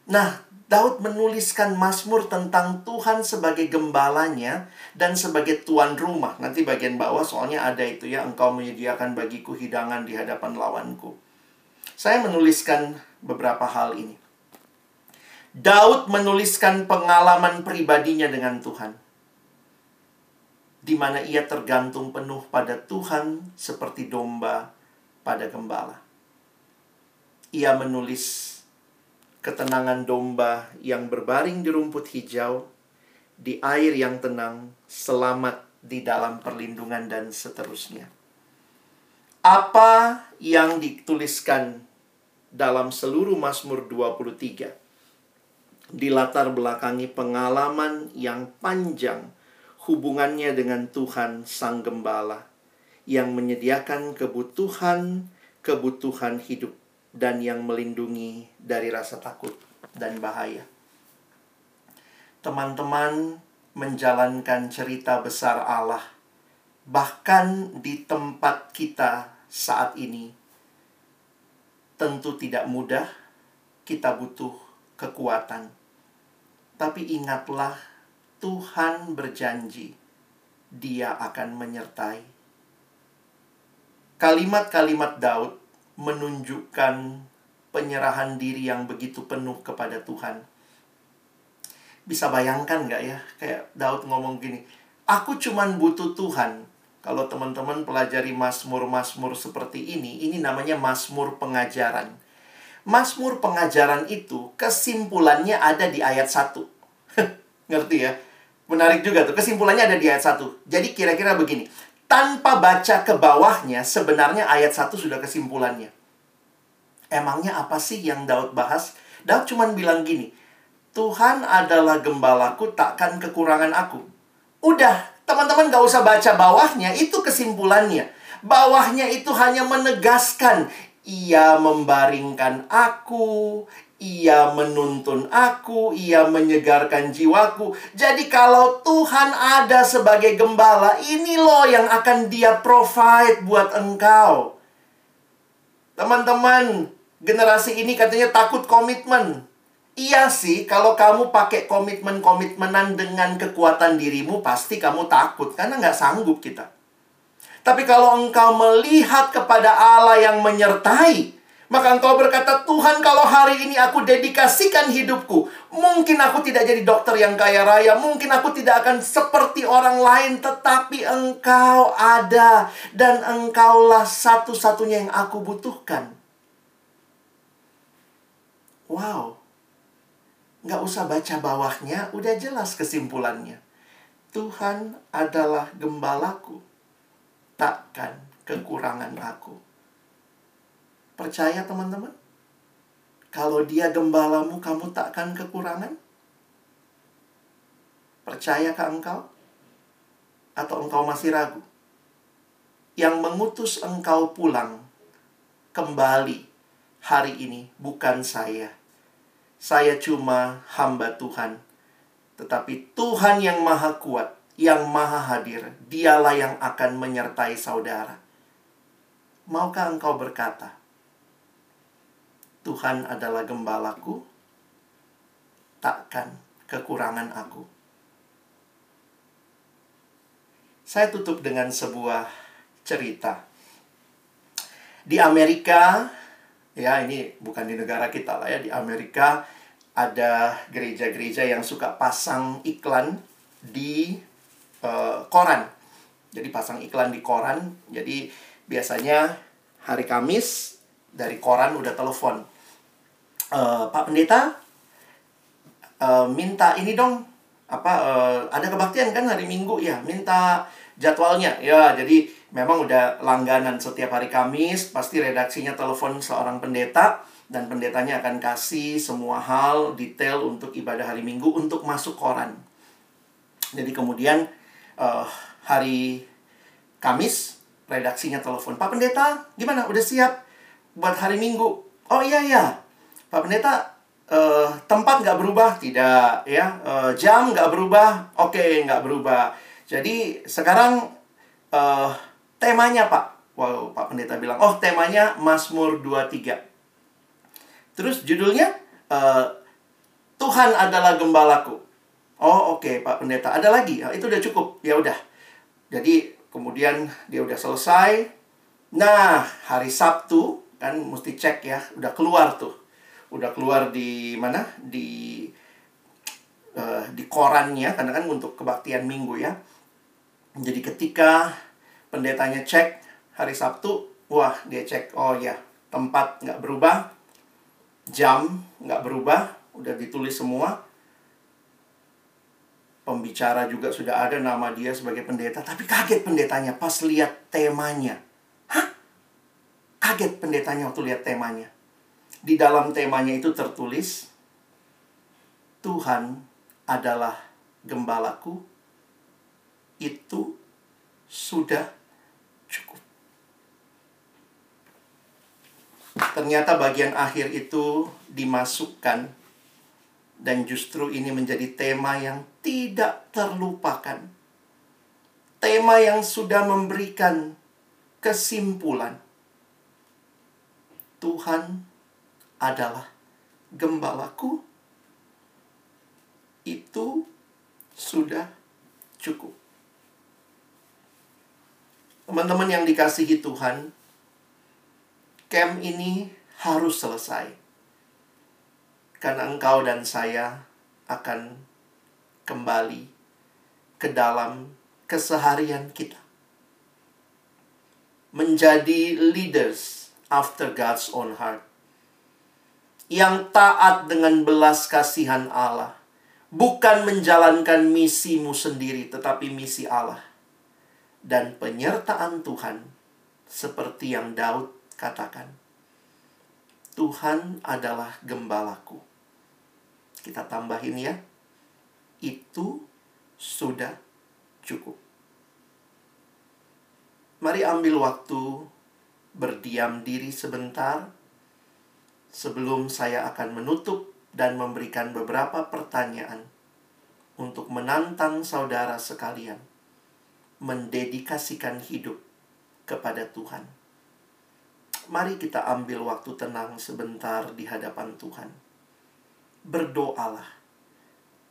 nah Daud menuliskan Mazmur tentang Tuhan sebagai gembalanya dan sebagai tuan rumah. Nanti bagian bawah soalnya ada itu ya, engkau menyediakan bagiku hidangan di hadapan lawanku. Saya menuliskan beberapa hal ini. Daud menuliskan pengalaman pribadinya dengan Tuhan. Di mana ia tergantung penuh pada Tuhan seperti domba pada gembala. Ia menulis ketenangan domba yang berbaring di rumput hijau, di air yang tenang, selamat di dalam perlindungan dan seterusnya. Apa yang dituliskan dalam seluruh Mazmur 23 dilatar belakangi pengalaman yang panjang hubungannya dengan Tuhan Sang Gembala yang menyediakan kebutuhan kebutuhan hidup dan yang melindungi dari rasa takut dan bahaya. Teman-teman menjalankan cerita besar Allah, bahkan di tempat kita saat ini, tentu tidak mudah. Kita butuh kekuatan, tapi ingatlah, Tuhan berjanji Dia akan menyertai. Kalimat-kalimat Daud menunjukkan penyerahan diri yang begitu penuh kepada Tuhan. Bisa bayangkan nggak ya? Kayak Daud ngomong gini, Aku cuman butuh Tuhan. Kalau teman-teman pelajari Mazmur-Mazmur seperti ini, ini namanya Mazmur pengajaran. Mazmur pengajaran itu kesimpulannya ada di ayat 1. [LAUGHS] Ngerti ya? Menarik juga tuh, kesimpulannya ada di ayat 1. Jadi kira-kira begini, tanpa baca ke bawahnya, sebenarnya ayat 1 sudah kesimpulannya. Emangnya apa sih yang Daud bahas? Daud cuma bilang gini, Tuhan adalah gembalaku, takkan kekurangan aku. Udah, teman-teman gak usah baca bawahnya, itu kesimpulannya. Bawahnya itu hanya menegaskan, ia membaringkan aku, ia menuntun aku, ia menyegarkan jiwaku. Jadi kalau Tuhan ada sebagai gembala, ini loh yang akan dia provide buat engkau. Teman-teman, generasi ini katanya takut komitmen. Iya sih, kalau kamu pakai komitmen-komitmenan dengan kekuatan dirimu, pasti kamu takut. Karena nggak sanggup kita. Tapi kalau engkau melihat kepada Allah yang menyertai, maka engkau berkata, Tuhan kalau hari ini aku dedikasikan hidupku. Mungkin aku tidak jadi dokter yang kaya raya. Mungkin aku tidak akan seperti orang lain. Tetapi engkau ada. Dan engkaulah satu-satunya yang aku butuhkan. Wow. Nggak usah baca bawahnya, udah jelas kesimpulannya. Tuhan adalah gembalaku. Takkan kekurangan aku. Percaya teman-teman? Kalau dia gembalamu, kamu takkan kekurangan? Percayakah engkau? Atau engkau masih ragu? Yang mengutus engkau pulang kembali hari ini bukan saya. Saya cuma hamba Tuhan. Tetapi Tuhan yang maha kuat, yang maha hadir, dialah yang akan menyertai saudara. Maukah engkau berkata, Tuhan adalah gembalaku, takkan kekurangan aku. Saya tutup dengan sebuah cerita. Di Amerika, ya ini bukan di negara kita lah ya, di Amerika ada gereja-gereja yang suka pasang iklan di uh, koran. Jadi pasang iklan di koran. Jadi biasanya hari Kamis dari koran udah telepon uh, Pak Pendeta uh, minta ini dong. Apa uh, ada kebaktian kan hari Minggu? Ya minta jadwalnya. Ya jadi memang udah langganan setiap hari Kamis. Pasti redaksinya telepon seorang pendeta dan pendetanya akan kasih semua hal detail untuk ibadah hari Minggu untuk masuk koran. Jadi kemudian uh, hari Kamis redaksinya telepon Pak Pendeta gimana? Udah siap buat hari Minggu? Oh iya ya Pak Pendeta, uh, tempat nggak berubah? Tidak, ya. Uh, jam nggak berubah? Oke, okay, nggak berubah. Jadi sekarang uh, temanya Pak. Wow, Pak Pendeta bilang, oh temanya Mazmur 23. Terus judulnya, uh, Tuhan adalah gembalaku. Oh oke okay, Pak Pendeta, ada lagi? Oh, itu udah cukup, ya udah. Jadi kemudian dia udah selesai. Nah, hari Sabtu kan mesti cek ya, udah keluar tuh udah keluar di mana? Di uh, di korannya karena kan untuk kebaktian minggu ya. Jadi ketika pendetanya cek hari Sabtu wah dia cek oh ya tempat nggak berubah jam nggak berubah udah ditulis semua. Pembicara juga sudah ada nama dia sebagai pendeta tapi kaget pendetanya pas lihat temanya. Hah? Kaget pendetanya waktu lihat temanya di dalam temanya itu tertulis Tuhan adalah gembalaku itu sudah cukup. Ternyata bagian akhir itu dimasukkan dan justru ini menjadi tema yang tidak terlupakan. Tema yang sudah memberikan kesimpulan. Tuhan adalah gembalaku, itu sudah cukup. Teman-teman yang dikasihi Tuhan, camp ini harus selesai. Karena engkau dan saya akan kembali ke dalam keseharian kita. Menjadi leaders after God's own heart yang taat dengan belas kasihan Allah. Bukan menjalankan misimu sendiri, tetapi misi Allah. Dan penyertaan Tuhan, seperti yang Daud katakan. Tuhan adalah gembalaku. Kita tambahin ya. Itu sudah cukup. Mari ambil waktu berdiam diri sebentar sebelum saya akan menutup dan memberikan beberapa pertanyaan untuk menantang saudara sekalian mendedikasikan hidup kepada Tuhan. Mari kita ambil waktu tenang sebentar di hadapan Tuhan. Berdoalah.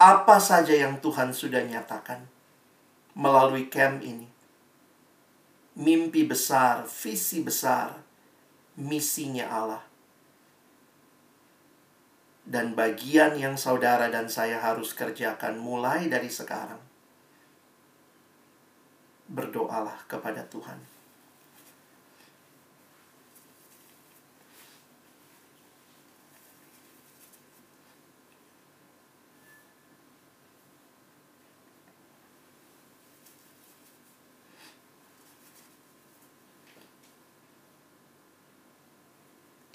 Apa saja yang Tuhan sudah nyatakan melalui camp ini. Mimpi besar, visi besar, misinya Allah. Dan bagian yang saudara dan saya harus kerjakan mulai dari sekarang. Berdoalah kepada Tuhan.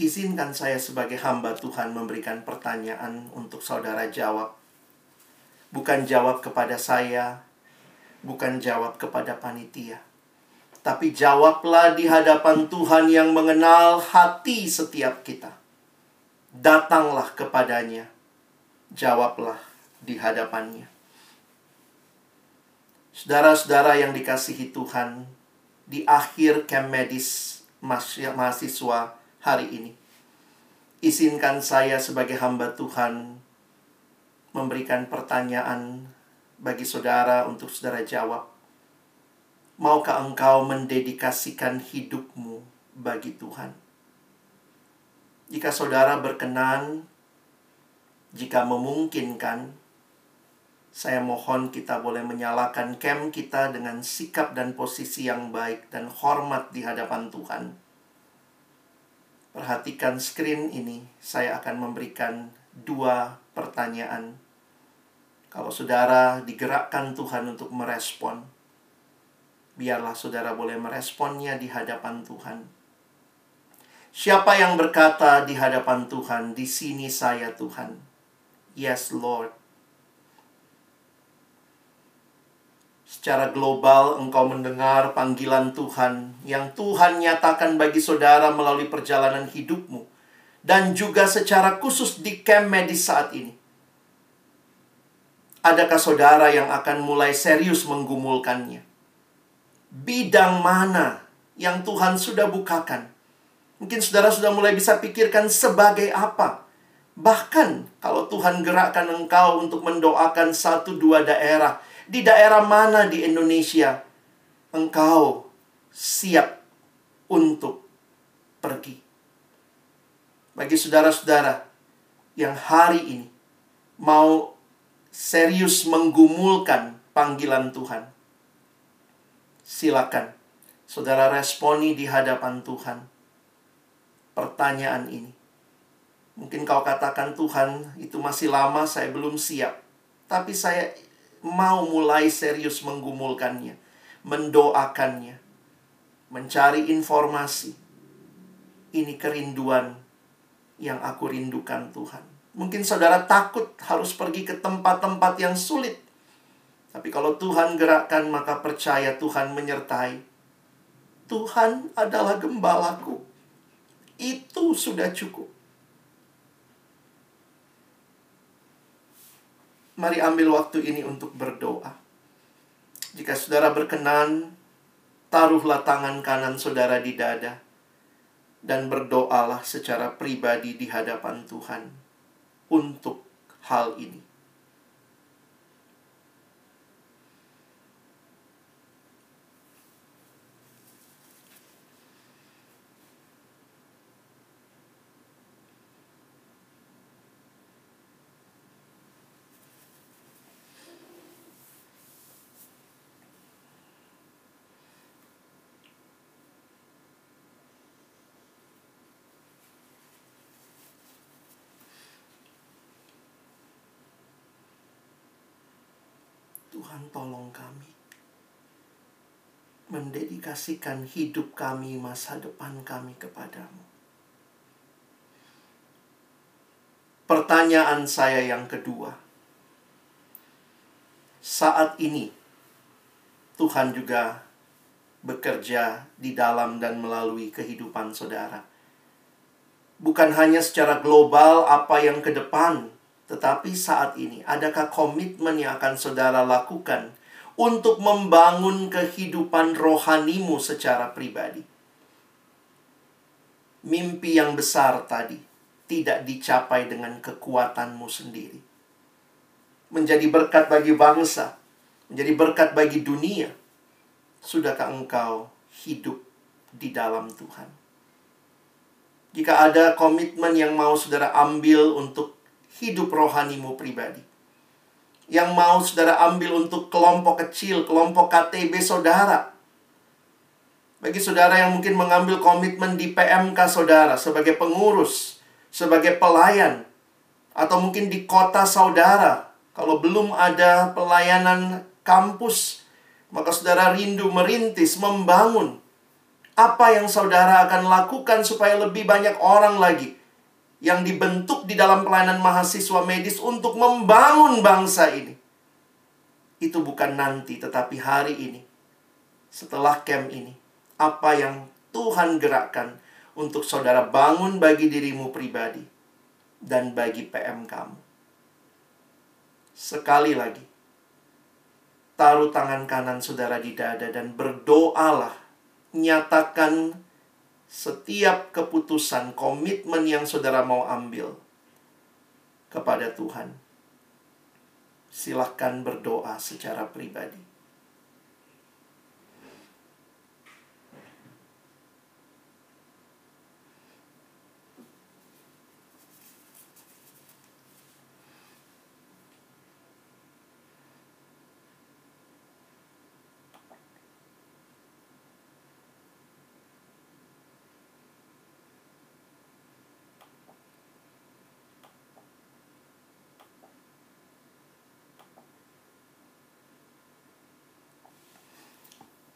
Izinkan saya sebagai hamba Tuhan memberikan pertanyaan untuk saudara jawab. Bukan jawab kepada saya, bukan jawab kepada panitia. Tapi jawablah di hadapan Tuhan yang mengenal hati setiap kita. Datanglah kepadanya. Jawablah di hadapannya. Saudara-saudara yang dikasihi Tuhan, di akhir camp medis mahasiswa hari ini. Izinkan saya sebagai hamba Tuhan memberikan pertanyaan bagi saudara untuk saudara jawab. Maukah engkau mendedikasikan hidupmu bagi Tuhan? Jika saudara berkenan, jika memungkinkan, saya mohon kita boleh menyalakan camp kita dengan sikap dan posisi yang baik dan hormat di hadapan Tuhan Perhatikan screen ini, saya akan memberikan dua pertanyaan. Kalau saudara digerakkan Tuhan untuk merespon, biarlah saudara boleh meresponnya di hadapan Tuhan. Siapa yang berkata di hadapan Tuhan, "Di sini saya, Tuhan"? Yes, Lord. Secara global, engkau mendengar panggilan Tuhan yang Tuhan nyatakan bagi saudara melalui perjalanan hidupmu, dan juga secara khusus di camp medis saat ini. Adakah saudara yang akan mulai serius menggumulkannya? Bidang mana yang Tuhan sudah bukakan? Mungkin saudara sudah mulai bisa pikirkan sebagai apa. Bahkan kalau Tuhan gerakkan engkau untuk mendoakan satu dua daerah di daerah mana di Indonesia engkau siap untuk pergi. Bagi saudara-saudara yang hari ini mau serius menggumulkan panggilan Tuhan, silakan saudara responi di hadapan Tuhan pertanyaan ini. Mungkin kau katakan Tuhan itu masih lama saya belum siap. Tapi saya mau mulai serius menggumulkannya, mendoakannya, mencari informasi. Ini kerinduan yang aku rindukan Tuhan. Mungkin saudara takut harus pergi ke tempat-tempat yang sulit. Tapi kalau Tuhan gerakkan, maka percaya Tuhan menyertai. Tuhan adalah gembalaku. Itu sudah cukup. Mari ambil waktu ini untuk berdoa. Jika saudara berkenan, taruhlah tangan kanan saudara di dada dan berdoalah secara pribadi di hadapan Tuhan untuk hal ini. Tuhan tolong kami mendedikasikan hidup kami, masa depan kami kepadamu. Pertanyaan saya yang kedua. Saat ini, Tuhan juga bekerja di dalam dan melalui kehidupan saudara. bukan hanya secara global apa yang ke depan, tetapi saat ini adakah komitmen yang akan saudara lakukan untuk membangun kehidupan rohanimu secara pribadi? Mimpi yang besar tadi tidak dicapai dengan kekuatanmu sendiri. Menjadi berkat bagi bangsa, menjadi berkat bagi dunia. Sudahkah engkau hidup di dalam Tuhan? Jika ada komitmen yang mau saudara ambil untuk hidup rohanimu pribadi. Yang mau saudara ambil untuk kelompok kecil, kelompok KTB saudara. Bagi saudara yang mungkin mengambil komitmen di PMK saudara sebagai pengurus, sebagai pelayan, atau mungkin di kota saudara, kalau belum ada pelayanan kampus, maka saudara rindu merintis, membangun apa yang saudara akan lakukan supaya lebih banyak orang lagi yang dibentuk di dalam pelayanan mahasiswa medis untuk membangun bangsa ini. Itu bukan nanti, tetapi hari ini. Setelah camp ini, apa yang Tuhan gerakkan untuk saudara bangun bagi dirimu pribadi dan bagi PM kamu. Sekali lagi, taruh tangan kanan saudara di dada dan berdoalah nyatakan setiap keputusan, komitmen yang saudara mau ambil kepada Tuhan. Silahkan berdoa secara pribadi.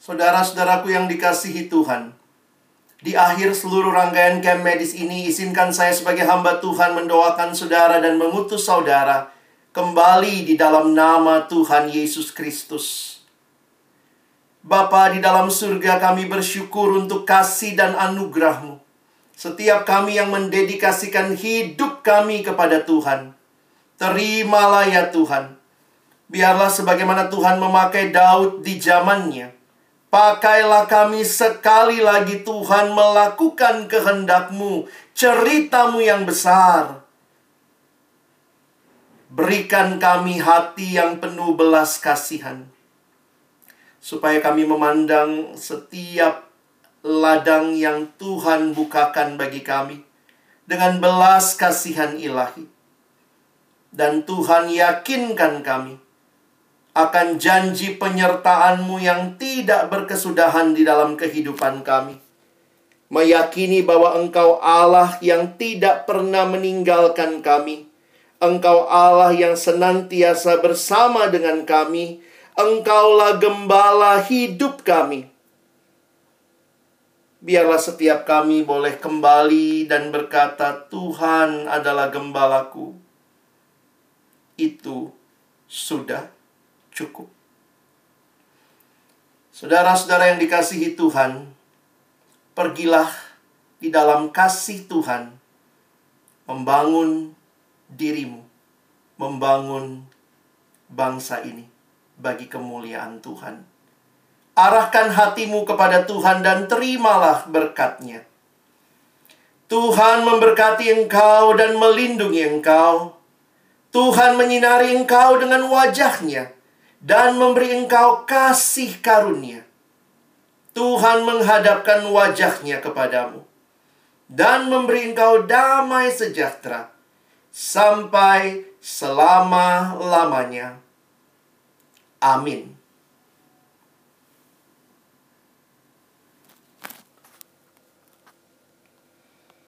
Saudara-saudaraku yang dikasihi Tuhan, di akhir seluruh rangkaian camp medis ini, izinkan saya sebagai hamba Tuhan mendoakan saudara dan mengutus saudara kembali di dalam nama Tuhan Yesus Kristus. Bapa di dalam surga kami bersyukur untuk kasih dan anugerahmu. Setiap kami yang mendedikasikan hidup kami kepada Tuhan. Terimalah ya Tuhan. Biarlah sebagaimana Tuhan memakai Daud di zamannya Pakailah kami sekali lagi Tuhan melakukan kehendakmu, ceritamu yang besar. Berikan kami hati yang penuh belas kasihan. Supaya kami memandang setiap ladang yang Tuhan bukakan bagi kami. Dengan belas kasihan ilahi. Dan Tuhan yakinkan kami akan janji penyertaanmu yang tidak berkesudahan di dalam kehidupan kami. Meyakini bahwa engkau Allah yang tidak pernah meninggalkan kami. Engkau Allah yang senantiasa bersama dengan kami. Engkaulah gembala hidup kami. Biarlah setiap kami boleh kembali dan berkata, "Tuhan adalah gembalaku." Itu sudah cukup. Saudara-saudara yang dikasihi Tuhan, pergilah di dalam kasih Tuhan membangun dirimu, membangun bangsa ini bagi kemuliaan Tuhan. Arahkan hatimu kepada Tuhan dan terimalah berkatnya. Tuhan memberkati engkau dan melindungi engkau. Tuhan menyinari engkau dengan wajahnya dan memberi engkau kasih karunia. Tuhan menghadapkan wajahnya kepadamu dan memberi engkau damai sejahtera sampai selama-lamanya. Amin.